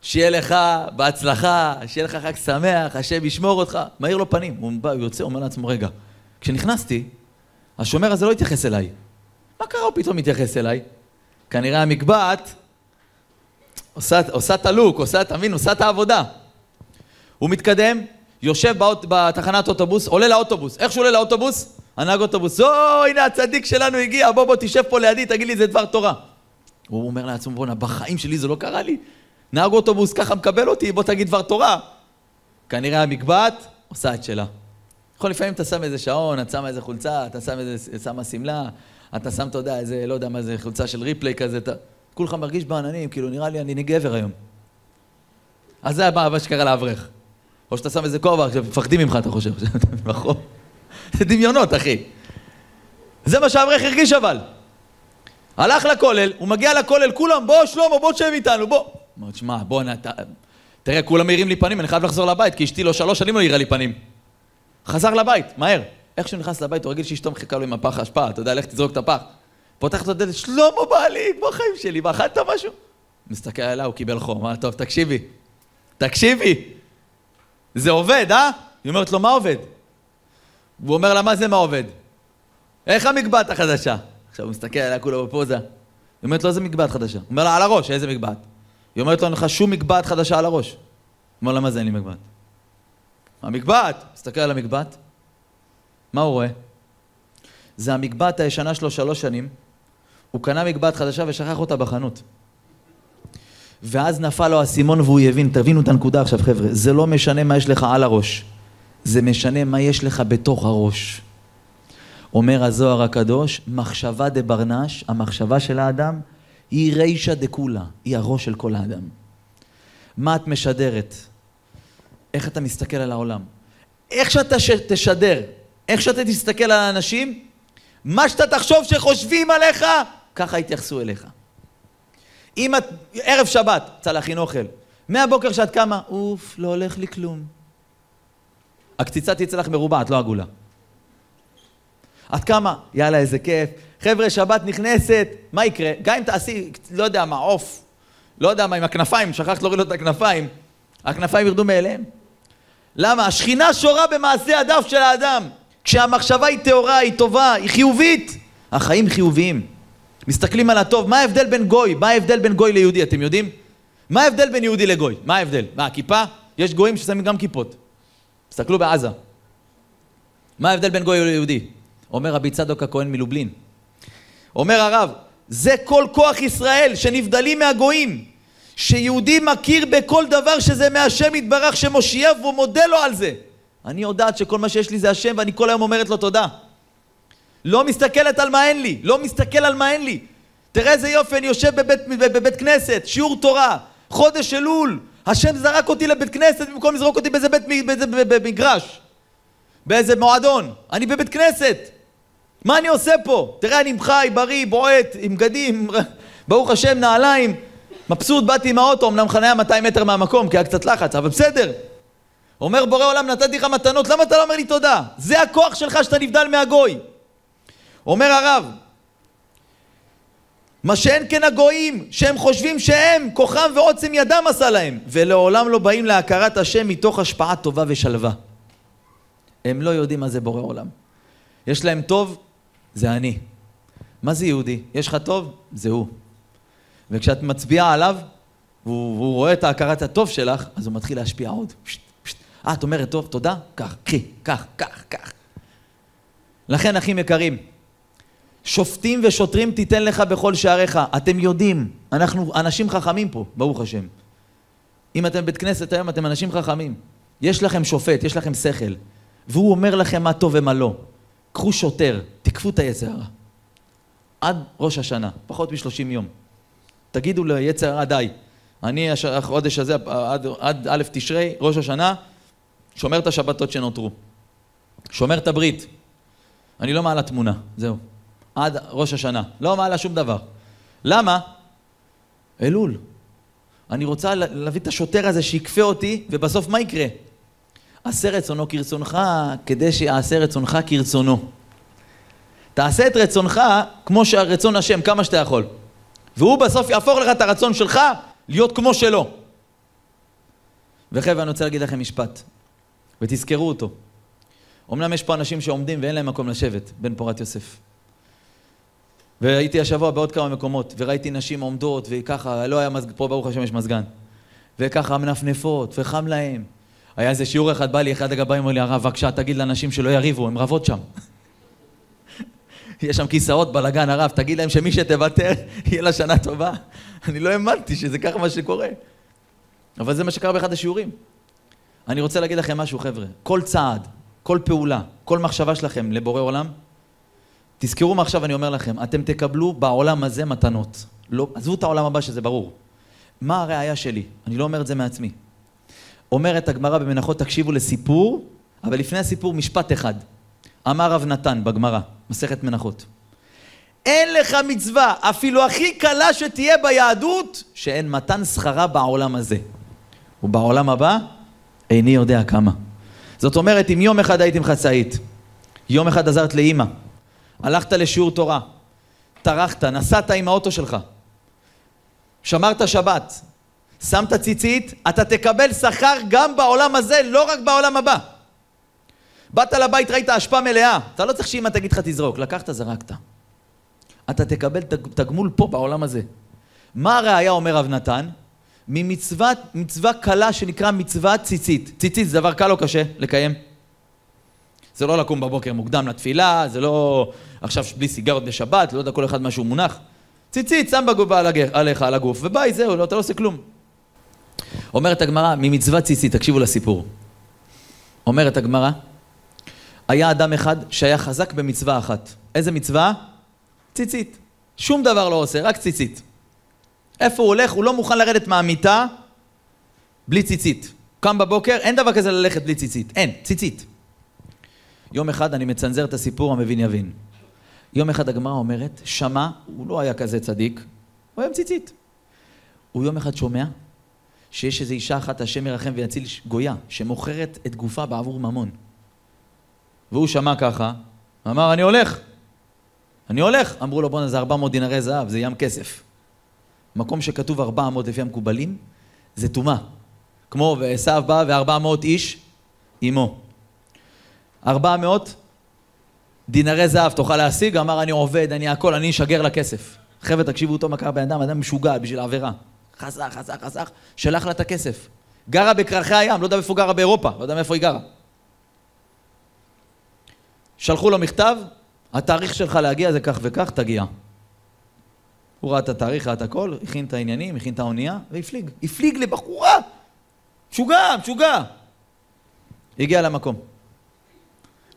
[SPEAKER 1] שיהיה לך בהצלחה, שיהיה לך חג שמח, השם ישמור אותך. מאיר לו פנים, הוא בא, הוא יוצא, אומר לעצמו, רגע, כשנכנסתי, השומר הזה לא התייחס אליי. מה קרה הוא פתאום מתייחס אליי? כנראה המגבעת עושה, עושה את הלוק, עושה, אתה מבין, עושה את העבודה. הוא מתקדם, יושב באות, בתחנת אוטובוס, עולה לאוטובוס. איך שהוא עולה לאוטובוס? הנהג אוטובוס, או, הנה הצדיק שלנו הגיע, בוא בוא תשב פה לידי, תגיד לי, זה דבר תורה. הוא אומר לעצמו, בואנה, בחיים שלי זה לא קרה לי. נהג אוטובוס ככה מקבל אותי, בוא תגיד דבר תורה. כנראה המקבעת עושה את שלה. יכול לפעמים אתה שם איזה שעון, אתה שם איזה חולצה, אתה שם איזה, שמה שמלה, אתה שם, אתה יודע, איזה, לא יודע מה זה, חולצה של ריפליי כזה, אתה... כולך מרגיש בעננים, כאילו נראה לי אני גבר היום. אז זה מה שקרה לאברך. או שאתה שם איזה כובע, שמפחדים ממך, אתה חושב, (laughs) זה דמיונות, אחי. זה מה שהאברך הרגיש אבל. הלך לכולל, הוא מגיע לכולל, כולם, בוא שלמה, בוא תשב איתנו, בוא. אמר, שמע, בוא, נת... תראה, כולם מאירים לי פנים, אני חייב לחזור לבית, כי אשתי לא שלוש שנים לא העירה לי פנים. חזר לבית, מהר. איך שהוא נכנס לבית, הוא רגיל שאשתו מחכה לו עם הפח האשפה, אתה יודע, לך תזרוק את הפח. פותח את הדלת, שלמה בעלי, כמו חיים שלי, ואכלת משהו? מסתכל עליה, הוא קיבל חום, אמר, טוב, תקשיבי, תקשיבי, זה עובד, אה? היא אומרת לו, מה עובד? והוא אומר לה, מה זה מה עובד? איך המגבעת החדשה? עכשיו הוא מסתכל עליה כולו בפוזה. היא אומרת לו, איזה מגבעת חדשה? הוא אומר לה, על הראש, איזה מגבעת? היא אומרת לו, אין לך שום מגבעת חדשה על הראש. הוא אומר לה, מה זה אין לי מגבעת? המגבעת! מסתכל על המגבעת, מה הוא רואה? זה המגבעת הישנה שלו שלוש שנים, הוא קנה מגבעת חדשה ושכח אותה בחנות. ואז נפל לו האסימון והוא יבין, תבינו את הנקודה עכשיו חבר'ה, זה לא משנה מה יש לך על הראש, זה משנה מה יש לך בתוך הראש. אומר הזוהר הקדוש, מחשבה דה ברנש, המחשבה של האדם, היא רישא דקולה, היא הראש של כל האדם. מה את משדרת? איך אתה מסתכל על העולם? איך שאתה ש... תשדר, איך שאתה תסתכל על האנשים, מה שאתה תחשוב שחושבים עליך, ככה יתייחסו אליך. אם את, ערב שבת, יצא להכין אוכל, מהבוקר שאת קמה, אוף, לא הולך לי כלום. הקציצה תצא לך מרובעת, לא עגולה. את קמה, יאללה, איזה כיף. חבר'ה, שבת נכנסת, מה יקרה? גם אם תעשי, לא יודע מה, עוף, לא יודע מה, עם הכנפיים, שכחת להוריד לו את הכנפיים, הכנפיים ירדו מאליהם. למה? השכינה שורה במעשה הדף של האדם. כשהמחשבה היא טהורה, היא טובה, היא חיובית, החיים חיוביים. מסתכלים על הטוב, מה ההבדל בין גוי? מה ההבדל בין גוי ליהודי, אתם יודעים? מה ההבדל בין יהודי לגוי? מה ההבדל? מה, כיפה? יש גויים ששמים גם כיפות. תסתכלו בעזה. מה ההבדל בין גוי ליהודי? אומר רבי צדוק הכהן מלובלין. אומר הרב, זה כל כוח ישראל שנבדלים מהגויים, שיהודי מכיר בכל דבר שזה מהשם יתברך שמושיע והוא מודה לו על זה. אני יודעת שכל מה שיש לי זה השם ואני כל היום אומרת לו תודה. לא מסתכלת על מה אין לי, לא מסתכל על מה אין לי. תראה איזה יופי, אני יושב בבית, בבית, כנסת, שיעור תורה, חודש אלול, השם זרק אותי לבית כנסת במקום לזרוק אותי באיזה בית, באיזה, במגרש, באיזה מועדון. אני בבית כנסת. מה אני עושה פה? תראה, אני חי, בריא, בועט, עם בגדים, (laughs) ברוך השם, נעליים. מבסוט, באתי עם האוטו, אמנם חניה 200 מטר מהמקום, כי היה קצת לחץ, אבל בסדר. אומר בורא עולם, נתתי לך מתנות, למה אתה לא אומר לי תודה? זה הכוח שלך שאתה נבדל מהגוי. אומר הרב, מה שאין כן הגויים, שהם חושבים שהם, כוחם ועוצם ידם עשה להם, ולעולם לא באים להכרת השם מתוך השפעה טובה ושלווה. הם לא יודעים מה זה בורא עולם. יש להם טוב, זה אני. מה זה יהודי? יש לך טוב? זה הוא. וכשאת מצביעה עליו, והוא, והוא רואה את ההכרת הטוב שלך, אז הוא מתחיל להשפיע עוד. אה, את אומרת טוב, תודה? קח, קחי, קח, קח, קח. לכן, אחים יקרים, שופטים ושוטרים תיתן לך בכל שעריך. אתם יודעים, אנחנו אנשים חכמים פה, ברוך השם. אם אתם בית כנסת היום, אתם אנשים חכמים. יש לכם שופט, יש לכם שכל, והוא אומר לכם מה טוב ומה לא. קחו שוטר, תקפו את היצר הרע. עד ראש השנה, פחות משלושים יום. תגידו ליצר הרע די. אני החודש הזה, עד, עד א' תשרי, ראש השנה, שומר את השבתות שנותרו. שומר את הברית. אני לא מעלה תמונה, זהו. עד ראש השנה. לא מעלה שום דבר. למה? אלול. אני רוצה להביא את השוטר הזה שיקפה אותי, ובסוף מה יקרה? עשה רצונו כרצונך, כדי שיעשה רצונך כרצונו. תעשה את רצונך כמו שהרצון השם, כמה שאתה יכול. והוא בסוף יהפוך לך את הרצון שלך להיות כמו שלו. וחבר'ה, אני רוצה להגיד לכם משפט, ותזכרו אותו. אמנם יש פה אנשים שעומדים ואין להם מקום לשבת, בן פורת יוסף. והייתי השבוע בעוד כמה מקומות, וראיתי נשים עומדות, וככה, לא היה מזגן, פה ברוך השם יש מזגן. וככה מנפנפות, וחם להם. היה איזה שיעור אחד, בא לי אחד הגבאים, אומר לי, הרב, בבקשה, תגיד לאנשים שלא יריבו, הם רבות שם. יש שם כיסאות, בלאגן, הרב, תגיד להם שמי שתוותר, יהיה לה שנה טובה. אני לא האמנתי שזה ככה מה שקורה. אבל זה מה שקרה באחד השיעורים. אני רוצה להגיד לכם משהו, חבר'ה. כל צעד, כל פעולה, כל מחשבה שלכם לבורא עולם, תזכרו מה עכשיו אני אומר לכם, אתם תקבלו בעולם הזה מתנות. לא, עזבו את העולם הבא שזה ברור. מה הראייה שלי? אני לא אומר את זה מעצמי. אומרת הגמרא במנחות, תקשיבו לסיפור, אבל לפני הסיפור משפט אחד. אמר רב נתן בגמרא, מסכת מנחות. אין לך מצווה, אפילו הכי קלה שתהיה ביהדות, שאין מתן שכרה בעולם הזה. ובעולם הבא, איני יודע כמה. זאת אומרת, אם יום אחד היית עם חצאית, יום אחד עזרת לאימא, הלכת לשיעור תורה, טרחת, נסעת עם האוטו שלך, שמרת שבת, שמת ציצית, אתה תקבל שכר גם בעולם הזה, לא רק בעולם הבא. באת לבית, ראית אשפה מלאה, אתה לא צריך שאמא תגיד לך תזרוק, לקחת, זרקת. אתה תקבל תגמול פה בעולם הזה. מה הראיה אומר רב נתן? ממצווה מצווה קלה שנקרא מצוות ציצית. ציצית זה דבר קל או קשה לקיים? זה לא לקום בבוקר מוקדם לתפילה, זה לא עכשיו בלי סיגרות בשבת, לא יודע כל אחד משהו מונח. ציצית, שם בגוף עליך, על הגוף, וביי, זהו, לא, אתה לא עושה כלום. אומרת הגמרא, ממצוות ציצית, תקשיבו לסיפור. אומרת הגמרא, היה אדם אחד שהיה חזק במצווה אחת. איזה מצווה? ציצית. שום דבר לא עושה, רק ציצית. איפה הוא הולך? הוא לא מוכן לרדת מהמיטה בלי ציצית. קם בבוקר, אין דבר כזה ללכת בלי ציצית. אין, ציצית. יום אחד אני מצנזר את הסיפור, המבין יבין. יום אחד הגמרא אומרת, שמע, הוא לא היה כזה צדיק, הוא היה עם ציצית. הוא יום אחד שומע שיש איזו אישה אחת, השם ירחם ויציל גויה, שמוכרת את גופה בעבור ממון. והוא שמע ככה, אמר, אני הולך. אני הולך. אמרו לו, בואנה, זה 400 דינרי זהב, זה ים כסף. מקום שכתוב 400 לפי המקובלים, זה טומאה. כמו ועשו בא ו-400 איש עמו. 400 דינרי זהב תוכל להשיג, אמר אני עובד, אני הכל, אני אשגר לכסף. חבר'ה, תקשיבו אותו מה קרה בן אדם, אדם משוגע בשביל עבירה. חסך, חסך, חסך, שלח לה את הכסף. גרה בקרחי הים, לא יודע איפה גרה באירופה, לא יודע מאיפה היא גרה. שלחו לו מכתב, התאריך שלך להגיע זה כך וכך, תגיע. הוא ראה את התאריך, ראה את הכל, הכין את העניינים, הכין את האונייה, והפליג. הפליג לבחורה! משוגע, משוגע! הגיע למקום.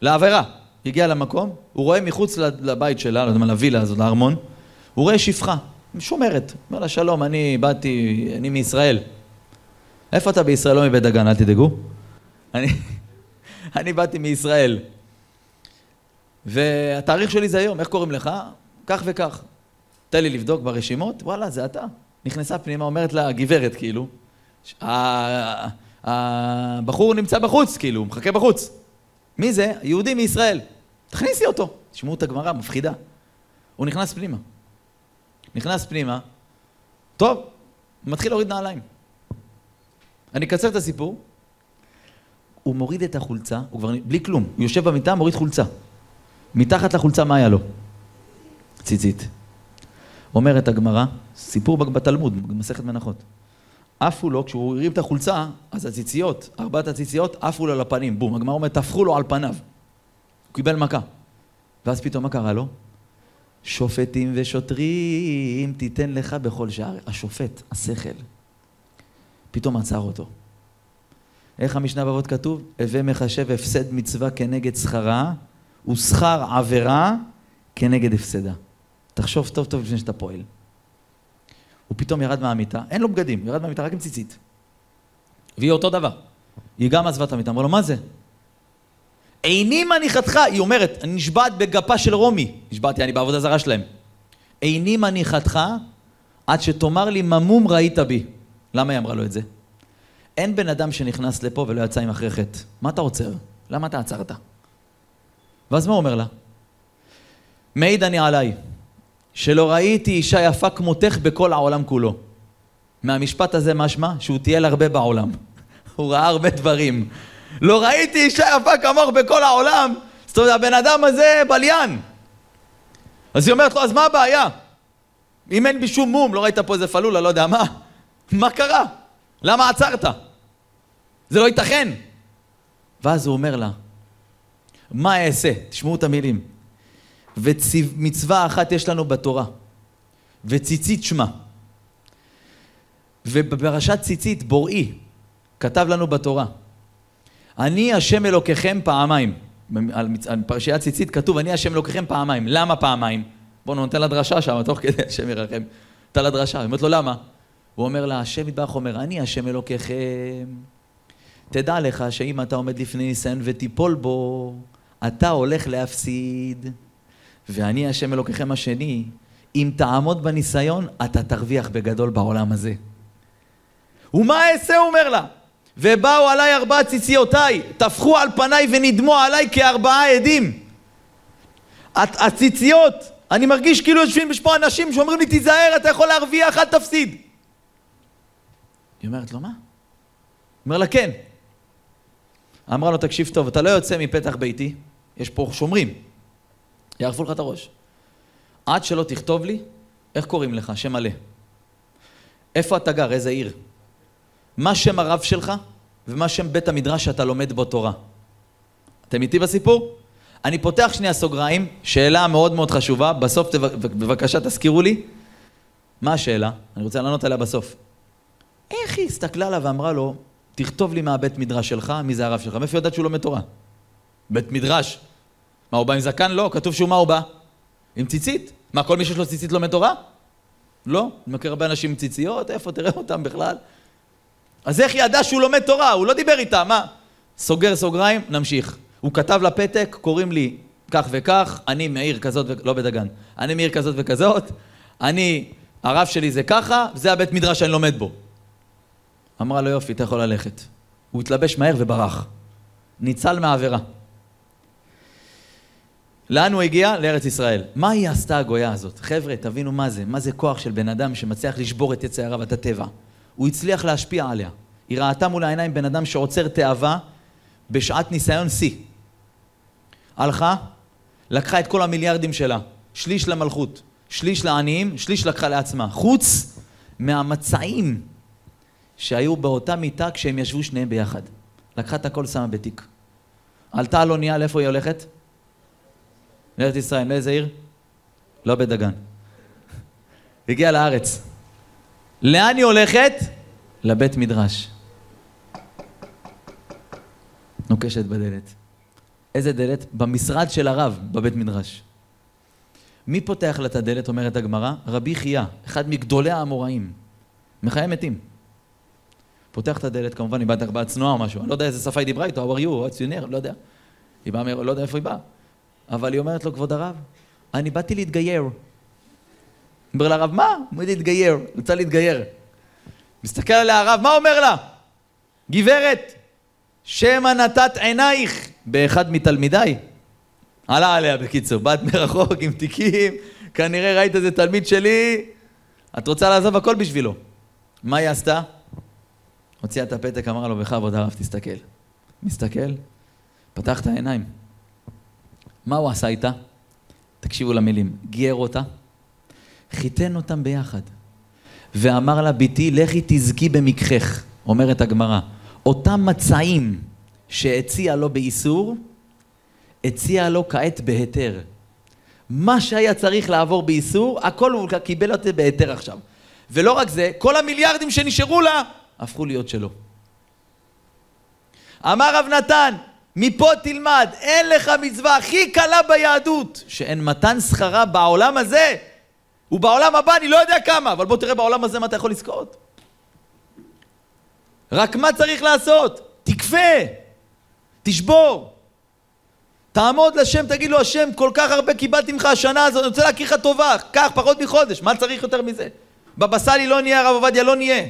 [SPEAKER 1] לעבירה. הגיע למקום, הוא רואה מחוץ לבית שלה, לא יודע מה, לווילה הזאת, לארמון, הוא רואה שפחה, שומרת. אומר לה, שלום, אני באתי, אני מישראל. איפה אתה בישראל? לא מבית דגן, אל תדאגו. אני, (laughs) אני באתי מישראל. והתאריך שלי זה היום, איך קוראים לך? כך וכך. תן לי לבדוק ברשימות, וואלה, זה אתה. נכנסה פנימה, אומרת לה, גברת, כאילו, הבחור נמצא בחוץ, כאילו, מחכה בחוץ. מי זה? יהודי מישראל. תכניסי אותו. תשמעו את הגמרא, מפחידה. הוא נכנס פנימה. נכנס פנימה, טוב, מתחיל להוריד נעליים. אני אקצר את הסיפור. הוא מוריד את החולצה, הוא כבר בלי כלום, הוא יושב במיטה, מוריד חולצה. מתחת לחולצה מה היה לו? ציצית. אומרת הגמרא, סיפור ותלמוד, במסכת מנחות. עפו לו, כשהוא הרים את החולצה, אז הציציות, ארבעת הציציות, עפו לו לפנים, בום. הגמרא אומרת, טפחו לו על פניו. הוא קיבל מכה. ואז פתאום מה קרה לו? שופטים ושוטרים תיתן לך בכל שער. השופט, השכל, פתאום עצר אותו. איך המשנה באבות כתוב? הווה מחשב הפסד מצווה כנגד שכרה, ושכר עבירה כנגד הפסדה. תחשוב טוב טוב לפני שאתה פועל. הוא פתאום ירד מהמיטה, אין לו בגדים, ירד מהמיטה רק עם ציצית. והיא אותו דבר. היא גם עזבה את המיטה, אמרו לו, מה זה? איני מניחתך, היא אומרת, אני נשבעת בגפה של רומי, נשבעתי, אני בעבודה זרה שלהם. איני מניחתך עד שתאמר לי ממום ראית בי. למה היא אמרה לו את זה? אין בן אדם שנכנס לפה ולא יצא עם אחרי חטא. מה אתה עוצר? למה אתה עצרת? ואז מה הוא אומר לה? מעיד אני עליי, שלא ראיתי אישה יפה כמותך בכל העולם כולו. מהמשפט הזה משמע שהוא טייל הרבה בעולם. (laughs) הוא ראה הרבה דברים. לא ראיתי אישה יפה כמוך בכל העולם. זאת אומרת, הבן אדם הזה בליין. אז היא אומרת לו, אז מה הבעיה? אם אין בי שום מום, לא ראית פה איזה פלולה, לא יודע מה, (laughs) מה קרה? למה עצרת? זה לא ייתכן. ואז הוא אומר לה, מה אעשה? תשמעו את המילים. ומצווה אחת יש לנו בתורה, וציצית שמה. ובפרשת ציצית, בוראי, כתב לנו בתורה, אני השם אלוקיכם פעמיים. על, פרשיית ציצית כתוב, אני השם אלוקיכם פעמיים. למה פעמיים? בואו נותן לה דרשה שם, תוך כדי השם ירחם. נותן לה דרשה. היא אומרת לו, למה? הוא אומר לה, השם יתברך אומר, אני השם אלוקיכם. תדע לך שאם אתה עומד לפני ניסיון ותיפול בו, אתה הולך להפסיד. ואני השם אלוקיכם השני, אם תעמוד בניסיון, אתה תרוויח בגדול בעולם הזה. ומה אעשה, הוא אומר לה? ובאו עליי ארבע ציציותיי, טפחו על פניי ונדמו עליי כארבעה עדים. הציציות, אני מרגיש כאילו יושבים פה אנשים שאומרים לי, תיזהר, אתה יכול להרוויח, אל תפסיד. היא אומרת לו, מה? אומר לה, כן. אמרה לו, תקשיב טוב, אתה לא יוצא מפתח ביתי, יש פה שומרים, יערפו לך את הראש. עד שלא תכתוב לי, איך קוראים לך? שם מלא. איפה אתה גר? איזה עיר? מה שם הרב שלך ומה שם בית המדרש שאתה לומד בו תורה. אתם איתי בסיפור? אני פותח שנייה סוגריים, שאלה מאוד מאוד חשובה, בסוף בבקשה תזכירו לי. מה השאלה? אני רוצה לענות עליה בסוף. איך היא הסתכלה עליו ואמרה לו, תכתוב לי מה הבית מדרש שלך, מי זה הרב שלך? מאיפה יודעת שהוא לומד תורה? בית מדרש. מה, הוא בא עם זקן? לא, כתוב שהוא מה הוא בא? עם ציצית. מה, כל מי שיש לו ציצית לומד תורה? לא. אני מכיר הרבה אנשים עם ציציות, איפה תראה אותם בכלל? אז איך ידע שהוא לומד תורה? הוא לא דיבר איתה, מה? סוגר סוגריים, נמשיך. הוא כתב לפתק, קוראים לי כך וכך, אני מעיר כזאת, ו... לא בדגן, אני מעיר כזאת וכזאת, אני, הרב שלי זה ככה, זה הבית מדרש שאני לומד בו. אמרה לו יופי, אתה יכול ללכת. הוא התלבש מהר וברח. ניצל מהעבירה. לאן הוא הגיע? לארץ ישראל. מה היא עשתה הגויה הזאת? חבר'ה, תבינו מה זה. מה זה כוח של בן אדם שמצליח לשבור את יצר הרע ואת הטבע. הוא הצליח להשפיע עליה. היא ראתה מול העיניים בן אדם שעוצר תאווה בשעת ניסיון שיא. הלכה, לקחה את כל המיליארדים שלה, שליש למלכות, שליש לעניים, שליש לקחה לעצמה. חוץ מהמצעים שהיו באותה מיטה כשהם ישבו שניהם ביחד. לקחה את הכל, שמה בתיק. עלתה על אונייה, לאיפה היא הולכת? לארץ ישראל. לאיזה עיר? לא בדגן. הגיעה לארץ. לאן היא הולכת? לבית מדרש. נוקשת בדלת. איזה דלת? במשרד של הרב, בבית מדרש. מי פותח לה את הדלת, אומרת הגמרא? רבי חייא, אחד מגדולי האמוראים. מחיי מתים. פותח את הדלת, כמובן היא ארבעה צנועה או משהו, אני לא יודע איזה שפה היא דיברה איתו, how are you, what's your name, לא יודע. היא באה, לא יודע איפה היא באה. אבל היא אומרת לו, כבוד הרב, אני באתי להתגייר. אומר לה הרב, מה? הוא להתגייר, רוצה להתגייר. מסתכל עליה הרב, מה אומר לה? גברת, שמא נתת עינייך באחד מתלמידיי. עלה עליה בקיצור, באת מרחוק עם תיקים, כנראה ראית איזה תלמיד שלי, את רוצה לעזוב הכל בשבילו. מה היא עשתה? הוציאה את הפתק, אמרה לו, בכבוד הרב, תסתכל. מסתכל, פתח את העיניים. מה הוא עשה איתה? תקשיבו למילים. גייר אותה, חיתן אותם ביחד. ואמר לה, בתי, לכי תזכי במקחך, אומרת הגמרא. אותם מצעים שהציע לו באיסור, הציע לו כעת בהיתר. מה שהיה צריך לעבור באיסור, הכל הוא קיבל אותה בהיתר עכשיו. ולא רק זה, כל המיליארדים שנשארו לה, הפכו להיות שלו. אמר רב נתן, מפה תלמד, אין לך מצווה הכי קלה ביהדות, שאין מתן שכרה בעולם הזה, ובעולם הבא אני לא יודע כמה, אבל בוא תראה בעולם הזה מה אתה יכול לזכות. רק מה צריך לעשות? תכפה, תשבור. תעמוד לשם, תגיד לו, השם, כל כך הרבה קיבלתי ממך השנה הזאת, אני רוצה להכיר לך טובה, קח פחות מחודש, מה צריך יותר מזה? בבא סאלי לא נהיה, הרב עובדיה לא נהיה.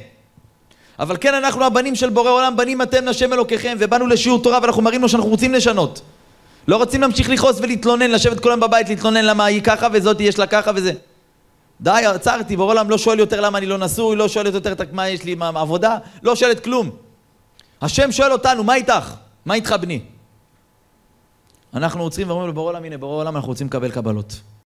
[SPEAKER 1] אבל כן, אנחנו הבנים של בורא עולם, בנים אתם לשם אלוקיכם, ובאנו לשיעור תורה ואנחנו מראים לו שאנחנו רוצים לשנות. לא רוצים להמשיך לכעוס ולהתלונן, לשבת כולם בבית, להתלונן למה היא ככה וזאת יש לה ככה וזה. די, עצרתי, בורא עולם לא שואל יותר למה אני לא נשוי, לא שואל יותר מה יש לי, מה עבודה, לא שואלת כלום. השם שואל אותנו, מה איתך? מה איתך בני? אנחנו עוצרים ואומרים לבורא עולם, הנה, בורא עולם, אנחנו רוצים לקבל קבלות.